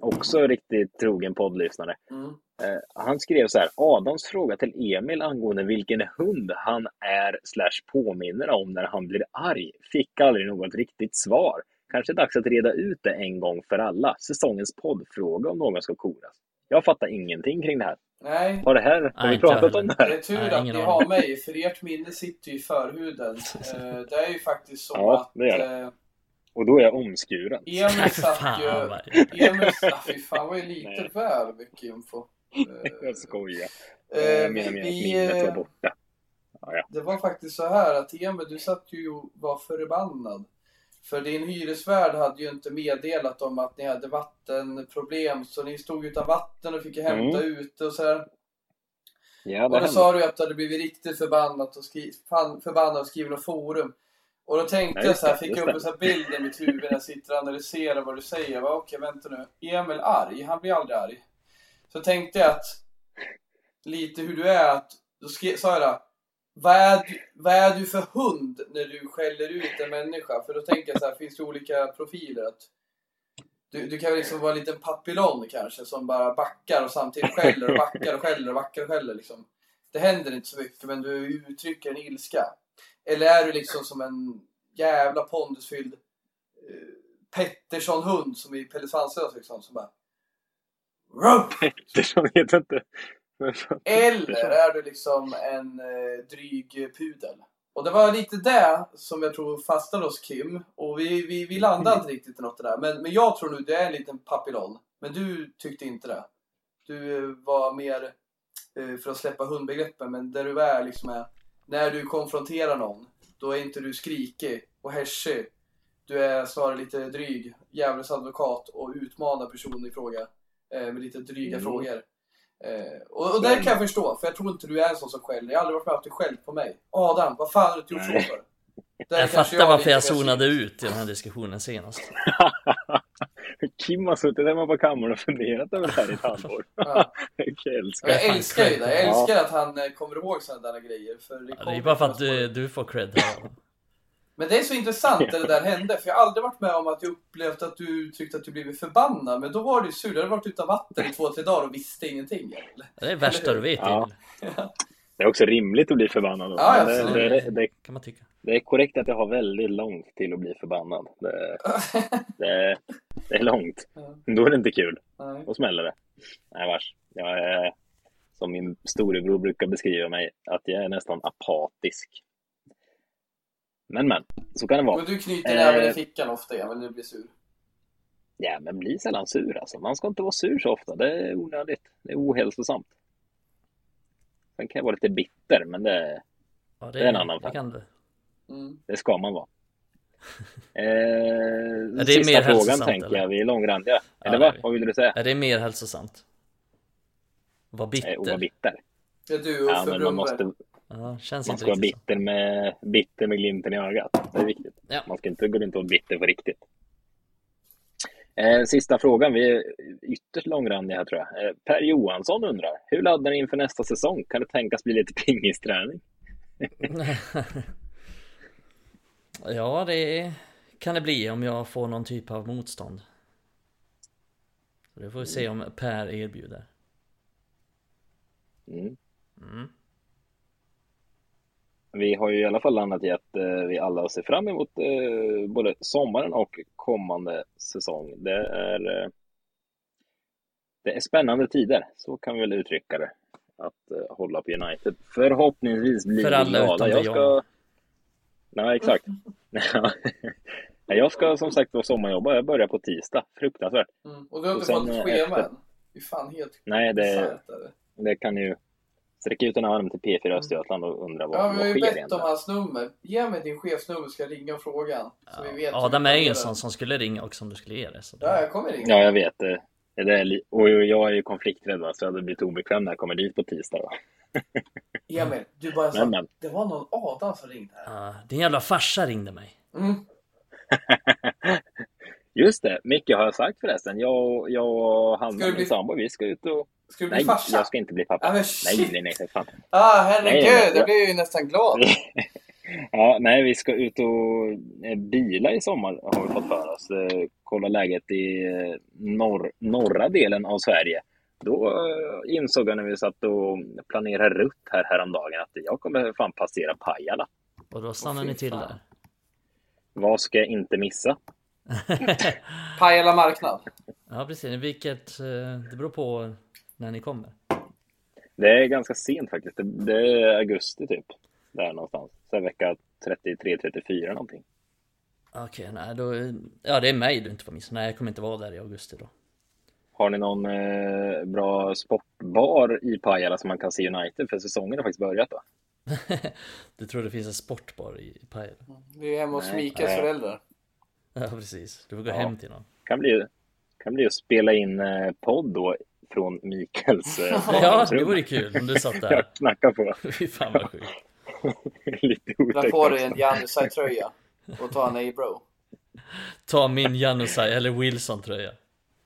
också riktigt trogen poddlyssnare. Mm. Eh, han skrev så här, Adams fråga till Emil angående vilken hund han är slash påminner om när han blir arg fick aldrig något riktigt svar. Kanske dags att reda ut det en gång för alla. Säsongens poddfråga om någon ska koras. Jag fattar ingenting kring det här. Nej, Har, det här, har Nej, vi pratat om det det här? är tur Nej, att ni har mig, för ert minne sitter ju i förhuden. Eh, det är ju faktiskt så Ja, att Och då är jag omskuren. Emil satt ju... Emil, ah, fy fan var ju lite Nej. väl mycket info. Eh, Jag skojar. eh, Jag menar med att minnet var eh, borta. Ja, ja. Det var faktiskt så här att Emil, du satt ju och var förbannad. För din hyresvärd hade ju inte meddelat om att ni hade vattenproblem, så ni stod utan vatten och fick hämta ute och så här. Ja, Och då hände. sa du att du hade blivit riktigt förbannad och, skri- fan, förbannad och skrivit något forum. Och då tänkte Ja, jag så här, fick jag upp en sån här bild i mitt huvud när jag sitter och analyserar vad du säger. Jag bara, Okej, vänta nu. Emil arg? Han blir aldrig arg. Så tänkte jag att lite hur du är, att då skrev, sa jag då, vad är, du, vad är du för hund när du skäller ut en människa? För då tänker jag så här, finns det olika profiler? Att du, du kan liksom vara en liten papillon kanske som bara backar och samtidigt skäller och backar och skäller och backar och skäller liksom. Det händer inte så mycket men du uttrycker en ilska. Eller är du liksom som en jävla pondusfylld eh, Pettersson-hund som i Pelle Svanslös liksom som bara Ruff! Pettersson jag inte. Eller är du liksom en eh, dryg pudel? Och det var lite det som jag tror fastnade hos Kim. Och vi, vi, vi landade inte riktigt i något där. Men, men jag tror nu du är en liten papillon. Men du tyckte inte det. Du eh, var mer eh, för att släppa hundbegreppen. Men där du är liksom är, när du konfronterar någon. Då är inte du skrikig och hässig. Du är snarare lite dryg, djävulens advokat och utmanar personen i fråga. Eh, med lite dryga Mm. frågor. Eh, och, och det kan jag förstå, för jag tror inte du är en sån som skäller. Jag har aldrig varit med om att du skällt på mig. Adam, vad fan har du inte gjort så för? Där Jag fattar varför jag zonade ut i den här diskussionen senast. Kim har suttit hemma på kammaren och funderat över det här i ett halvår. Ja. Jag älskar Jag det. älskar ju det. Jag Ja. älskar att han eh, kommer ihåg sådana där grejer. För det, Ja, det är bara för att du, du får cred här. Men det är så intressant när det där hände. För jag har aldrig varit med om att jag upplevt att du tyckte att du blivit förbannad. Men då var du sur. Du hade varit utan vatten i två, tre dagar och visste ingenting. Eller? Det är det värsta du vet Ja. Det är också rimligt att bli förbannad. Ja, Men det, det, det, kan man tycka. Det är korrekt att jag har väldigt långt till att bli förbannad. Det, det, det är långt. Ja. Då är det inte kul. Nej. Då smäller det. Nej vars. Jag är, som min storebror brukar beskriva mig, att jag är nästan apatisk. Men men, så kan det vara. Men du knyter näven i Eh. fickan ofta igen, men du blir sur. Ja, men bli sällan sur alltså. Man ska inte vara sur så ofta. Det är onödigt. Det är ohälsosamt. Sen kan jag vara lite bitter, men det, Ja, det, Det är en annan du. Mm. det ska man vara. Eh, det sista mer frågan tänker eller? jag. Vi är långrandiga. Ja, eller det är vad? vi. Vad vill du säga? Är det mer hälsosamt? Var Eh, bitter? att vara bitter. Det är du och Ja, men man måste, Ja, känns man inte ska vara så. bitter med, bitter med glimten i ögat. Det är viktigt. Ja. Man ska inte gå runt och vara bitter på riktigt. Eh, sista frågan. Vi är ytterst långrandiga här tror jag. Eh, per Johansson undrar. Hur laddar ni inför nästa säsong? Kan det tänkas bli lite pingisträning? ja, det kan det bli om jag får någon typ av motstånd. Så det får vi se om Per erbjuder. Mm. Mm. Vi har ju i alla fall landat i att eh, vi alla ser fram emot eh, både sommaren och kommande säsong. Det är, eh, det är spännande tider, så kan vi väl uttrycka det. Att eh, hålla på United. Förhoppningsvis blir För vi alla glada. utom Jag ska... Nej, exakt. Nej, jag ska som sagt vara sommarjobba. Jag börjar på tisdag. Fruktansvärt. Mm. Och du har Och inte fått ett eh, schema efter- än. Det är fan helt Nej, det, det. kan ju sträcka ut en arm till P4 Östergötland och undra vad, Ja, vad vi har ju sker bett om egentligen. hans nummer. Ge mig din chefsnummer ska jag ringa och fråga. Så vi vet Adam är ju en sån som skulle ringa också om du skulle ge det. Så det... Ja, jag kommer ringa. Ja, jag vet. Det är och jag är ju konflikträdd, va, så jag hade blivit obekväm när jag kommer dit på tisdag. Va? Emil, du bara sa Men, men. det var någon Adam som ringde här. Ja, din jävla farsa ringde mig. Mm. Just det, Micke har jag sagt förresten. Jag, jag och du min bli- sambo, vi ska ut och... Ska du bli Nej, farsa? jag ska inte bli pappa. Ja, men nej, nej, nej, fan. Ah, herregud, Nej, jag- blir jag ju nästan glad. Ja, nej, vi ska ut och eh, bila i sommar har vi fått för oss. Eh, Kolla läget i eh, norr, norra delen av Sverige. Då insåg jag när vi satt och planerade rutt här häromdagen att jag kommer fan passera Pajala. Och då stannar ni till fan. där. Vad ska jag inte missa? Pajala marknad. Ja precis, vilket... Det beror på när ni kommer. Det är ganska sent faktiskt. Det, det är augusti typ. Där någonstans. Så här vecka 33-34 någonting. Okej, nej då... Ja det är mig du inte får missa. Nej jag kommer inte vara där i augusti då. Har ni någon eh, bra sportbar i Pajala som man kan se United? För säsongen har faktiskt börjat då. Du tror det finns en sportbar i Pajala? Vi är hemma hos Nej. föräldrar. Ja precis, du får gå Ja. hem till någon. Kan bli, kan bli att spela in eh, podd då från Mikaels eh, Ja, det vore kul om du satt där. Jag knackar på. Fy fan vad sjukt. Lite otäckt på dig också. en Janusaj-tröja och ta en A-bro. Ta min Janusaj eller Wilson tröja.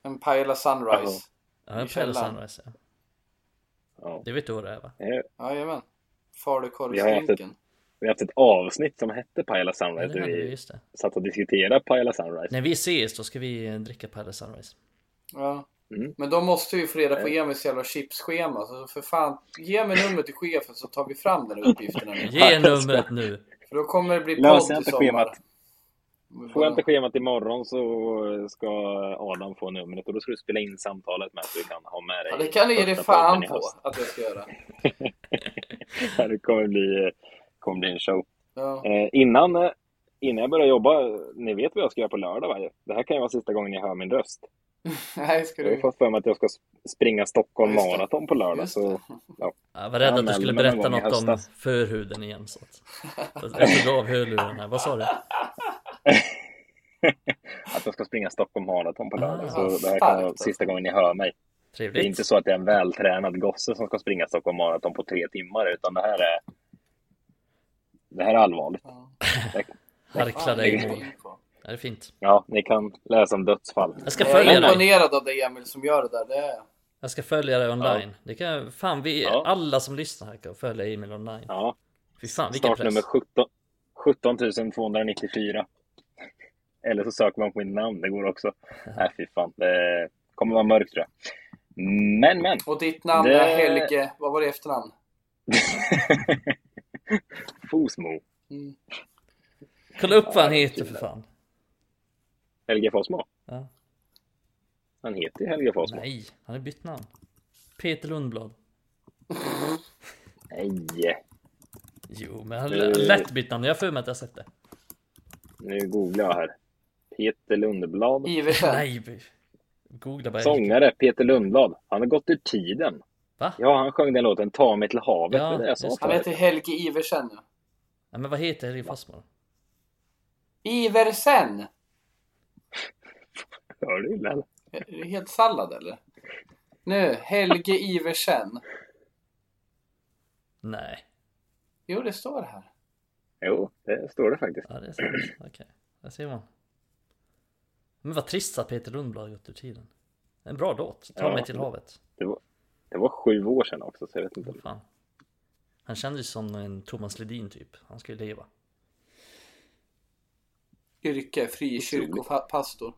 En Pajala Sunrise. Ja, en källaren. Sunrise. Ja. Ja. Det vet du vad det är va? Eh, Jajamän. Falukorvsdrinken. Vi har haft ett avsnitt som hette Pajala Sunrise Ja, det där hade vi, just det. satt och diskuterade Pajala Sunrise. När vi ses då ska vi eh, dricka Pelle Sunrise. Ja. Mm. Men då måste vi få reda på Emils jävla chipsschema. Så för fan, ge mig numret till chefen så tar vi fram den uppgiften. Ge numret nu! För då kommer det bli podd i inte sommar. schemat. Får jag inte schemat imorgon så ska Adam få numret och då ska du spela in samtalet med så du kan ha med dig. Ja, det kan du ge dig fan på att jag ska göra. Det kommer bli, kommer bli en show. Ja. Eh, innan, eh, innan jag börjar jobba, ni vet vad jag ska göra på lördag va? Det här kan ju vara sista gången ni hör min röst. Nej, ska Jag har du... fått för mig att jag ska sp- springa Stockholm. Marathon på lördag. Så, ja. Jag var rädd att du skulle berätta något om förhuden igen så att... Jag tog av hörluren här, vad sa du? Att jag ska springa Stockholm Marathon på lördag. Ah, så det här kan vara sista gången ni hör mig. Det är Trevligt. inte så att jag är en vältränad gosse som ska springa Stockholm Marathon på tre timmar, utan det här är det här är allvarligt. Ja. Harkla dig i mål. Det är fint. Ja, ni kan läsa om dödsfall. Jag ska Jag följa är dig. imponerad av dig Emil som gör det där. Det är... Jag ska följa dig online. Det kan fan vi, Ja. alla som lyssnar här kan följa Emil online. Ja, Fy fan start press. nummer 17, 17 294. Eller så söker man på mitt namn, det går också. Nej, fy fan. Det kommer vara mörkt tror jag. Men, men. Och ditt namn Det- är Helge, vad var det efternamn? Fosmo. Mm. Kolla upp vad han Ja, heter för fan. Helge Fossmo. Ja. Han heter ju Helge Fossmo. Nej, han har bytt namn. Peter Lundblad. Nej. Jo, men han har lätt bytt namn. Jag har för mig att jag har sett det. Nu googlar jag här. Peter Lundblad. Iversen. Nej, vi- googla bara. Sångare Peter Lundblad. Han har gått ur tiden. Va? Ja, han sjöng den låten Ta mig till havet. Ja, det är det jag sa just Han förut. heter Helge Iversen nu. Ja, men vad heter Helge Fossmo? Iversen! Hör du illa eller? Är det helt sallad eller? Nu, Helge Iversen. Nej. Jo, det står här. Jo, det står det faktiskt. Ja, det är sant. Okej, där ser man. Men vad trist att Peter Lundblad gått ur tiden. En bra låt. Ta Ja. mig till havet. Det var, det var sju år sedan också, så jag vet inte. Fan. Han kändes som en Thomas Ledin typ. Han ju leva. Yrke, frikyrkopastor.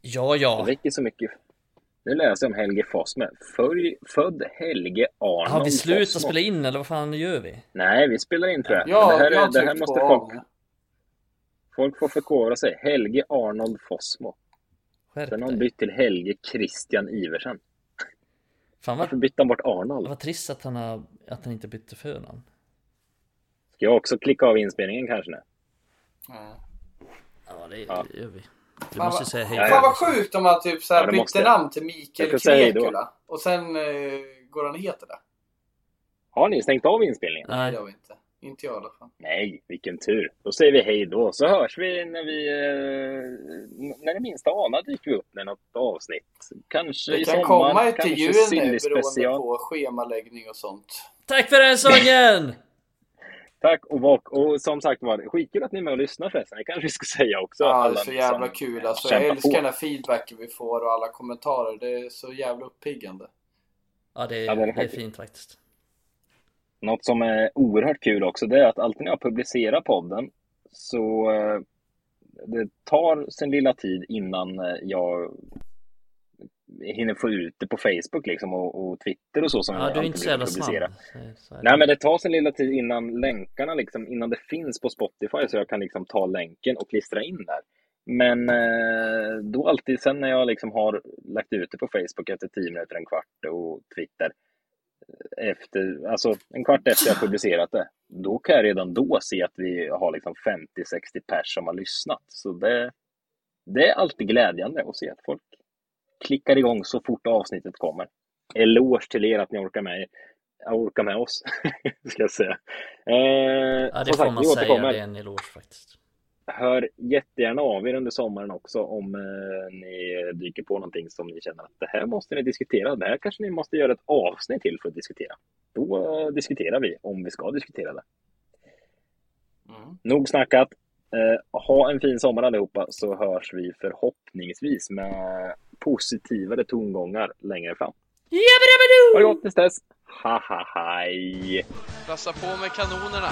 Ja, Det ja. räcker så mycket. Nu läser jag om Helge Fossmo. Född Helge Arnold Har vi slutat spela in eller vad fan gör vi? Nej, vi spelar in tror jag. Ja, det här, jag det här måste folk, folk få förkovra sig. Helge Arnold Fossmo. Sen har han bytt till Helge Christian Iversen. Fan Varför vad, bytte han bort Arnold? vad trist att han, har, att han inte bytte förnamn. Ska jag också klicka av inspelningen kanske nu? Ja. Ja, det Ja. gör vi. Du Fan, måste säga hej. Fan ja. vad sjukt om man typ så här Ja, det måste bytte namn till Mikael. Krekula. Och sen eh, går han och heter det. Har ni stängt av inspelningen? Nej, det har vi inte. Inte jag i alla fall. Nej, vilken tur. Då säger vi hej då, så hörs vi när vi... Eh, när det minsta anar dyker vi upp med något avsnitt. Kanske Det i kan sommar, komma ett till juni silly beroende special. på schemaläggning och sånt. tack för den sången! Tack och, och, och som sagt var, skitkul att ni är med och lyssnar förresten. Det kanske vi ska säga också. Ja, det är så jävla kul. Alltså, jag älskar på. den här feedbacken vi får och alla kommentarer. Det är så jävla uppiggande. Ja, det är, Ja, det är det är fint faktiskt. Något som är oerhört kul också, det är att alltid när jag publicerar podden så eh, det tar sin lilla tid innan eh, jag hinner få ut det på Facebook liksom och, och Twitter och så som Ja, jag du är inte så jävla publicera. snabb. Nej, men det tar sin lilla tid innan länkarna liksom, innan det finns på Spotify så jag kan liksom ta länken och klistra in där. Men eh, då alltid sen när jag liksom har lagt ut det på Facebook efter 10 minuter, en kvart och Twitter efter, alltså en kvart efter jag publicerat det, då kan jag redan då se att vi har liksom 50-60 pers som har lyssnat. Så det, det är alltid glädjande att se att folk klickar igång så fort avsnittet kommer. Eloge till er att ni orkar med, orkar med oss, ska jag säga. Eh, Ja, det får sagt, man vi säga. Det är en eloge faktiskt. Hör jättegärna av er under sommaren också om eh, ni dyker på någonting som ni känner att det här måste ni diskutera. Det här kanske ni måste göra ett avsnitt till för att diskutera. Då eh, diskuterar vi om vi ska diskutera det. Mm. Nog snackat. Eh, ha en fin sommar allihopa så hörs vi förhoppningsvis med positivare tongångar längre fram. Ha det gott tills dess. Ha ha hej! Passa på med kanonerna.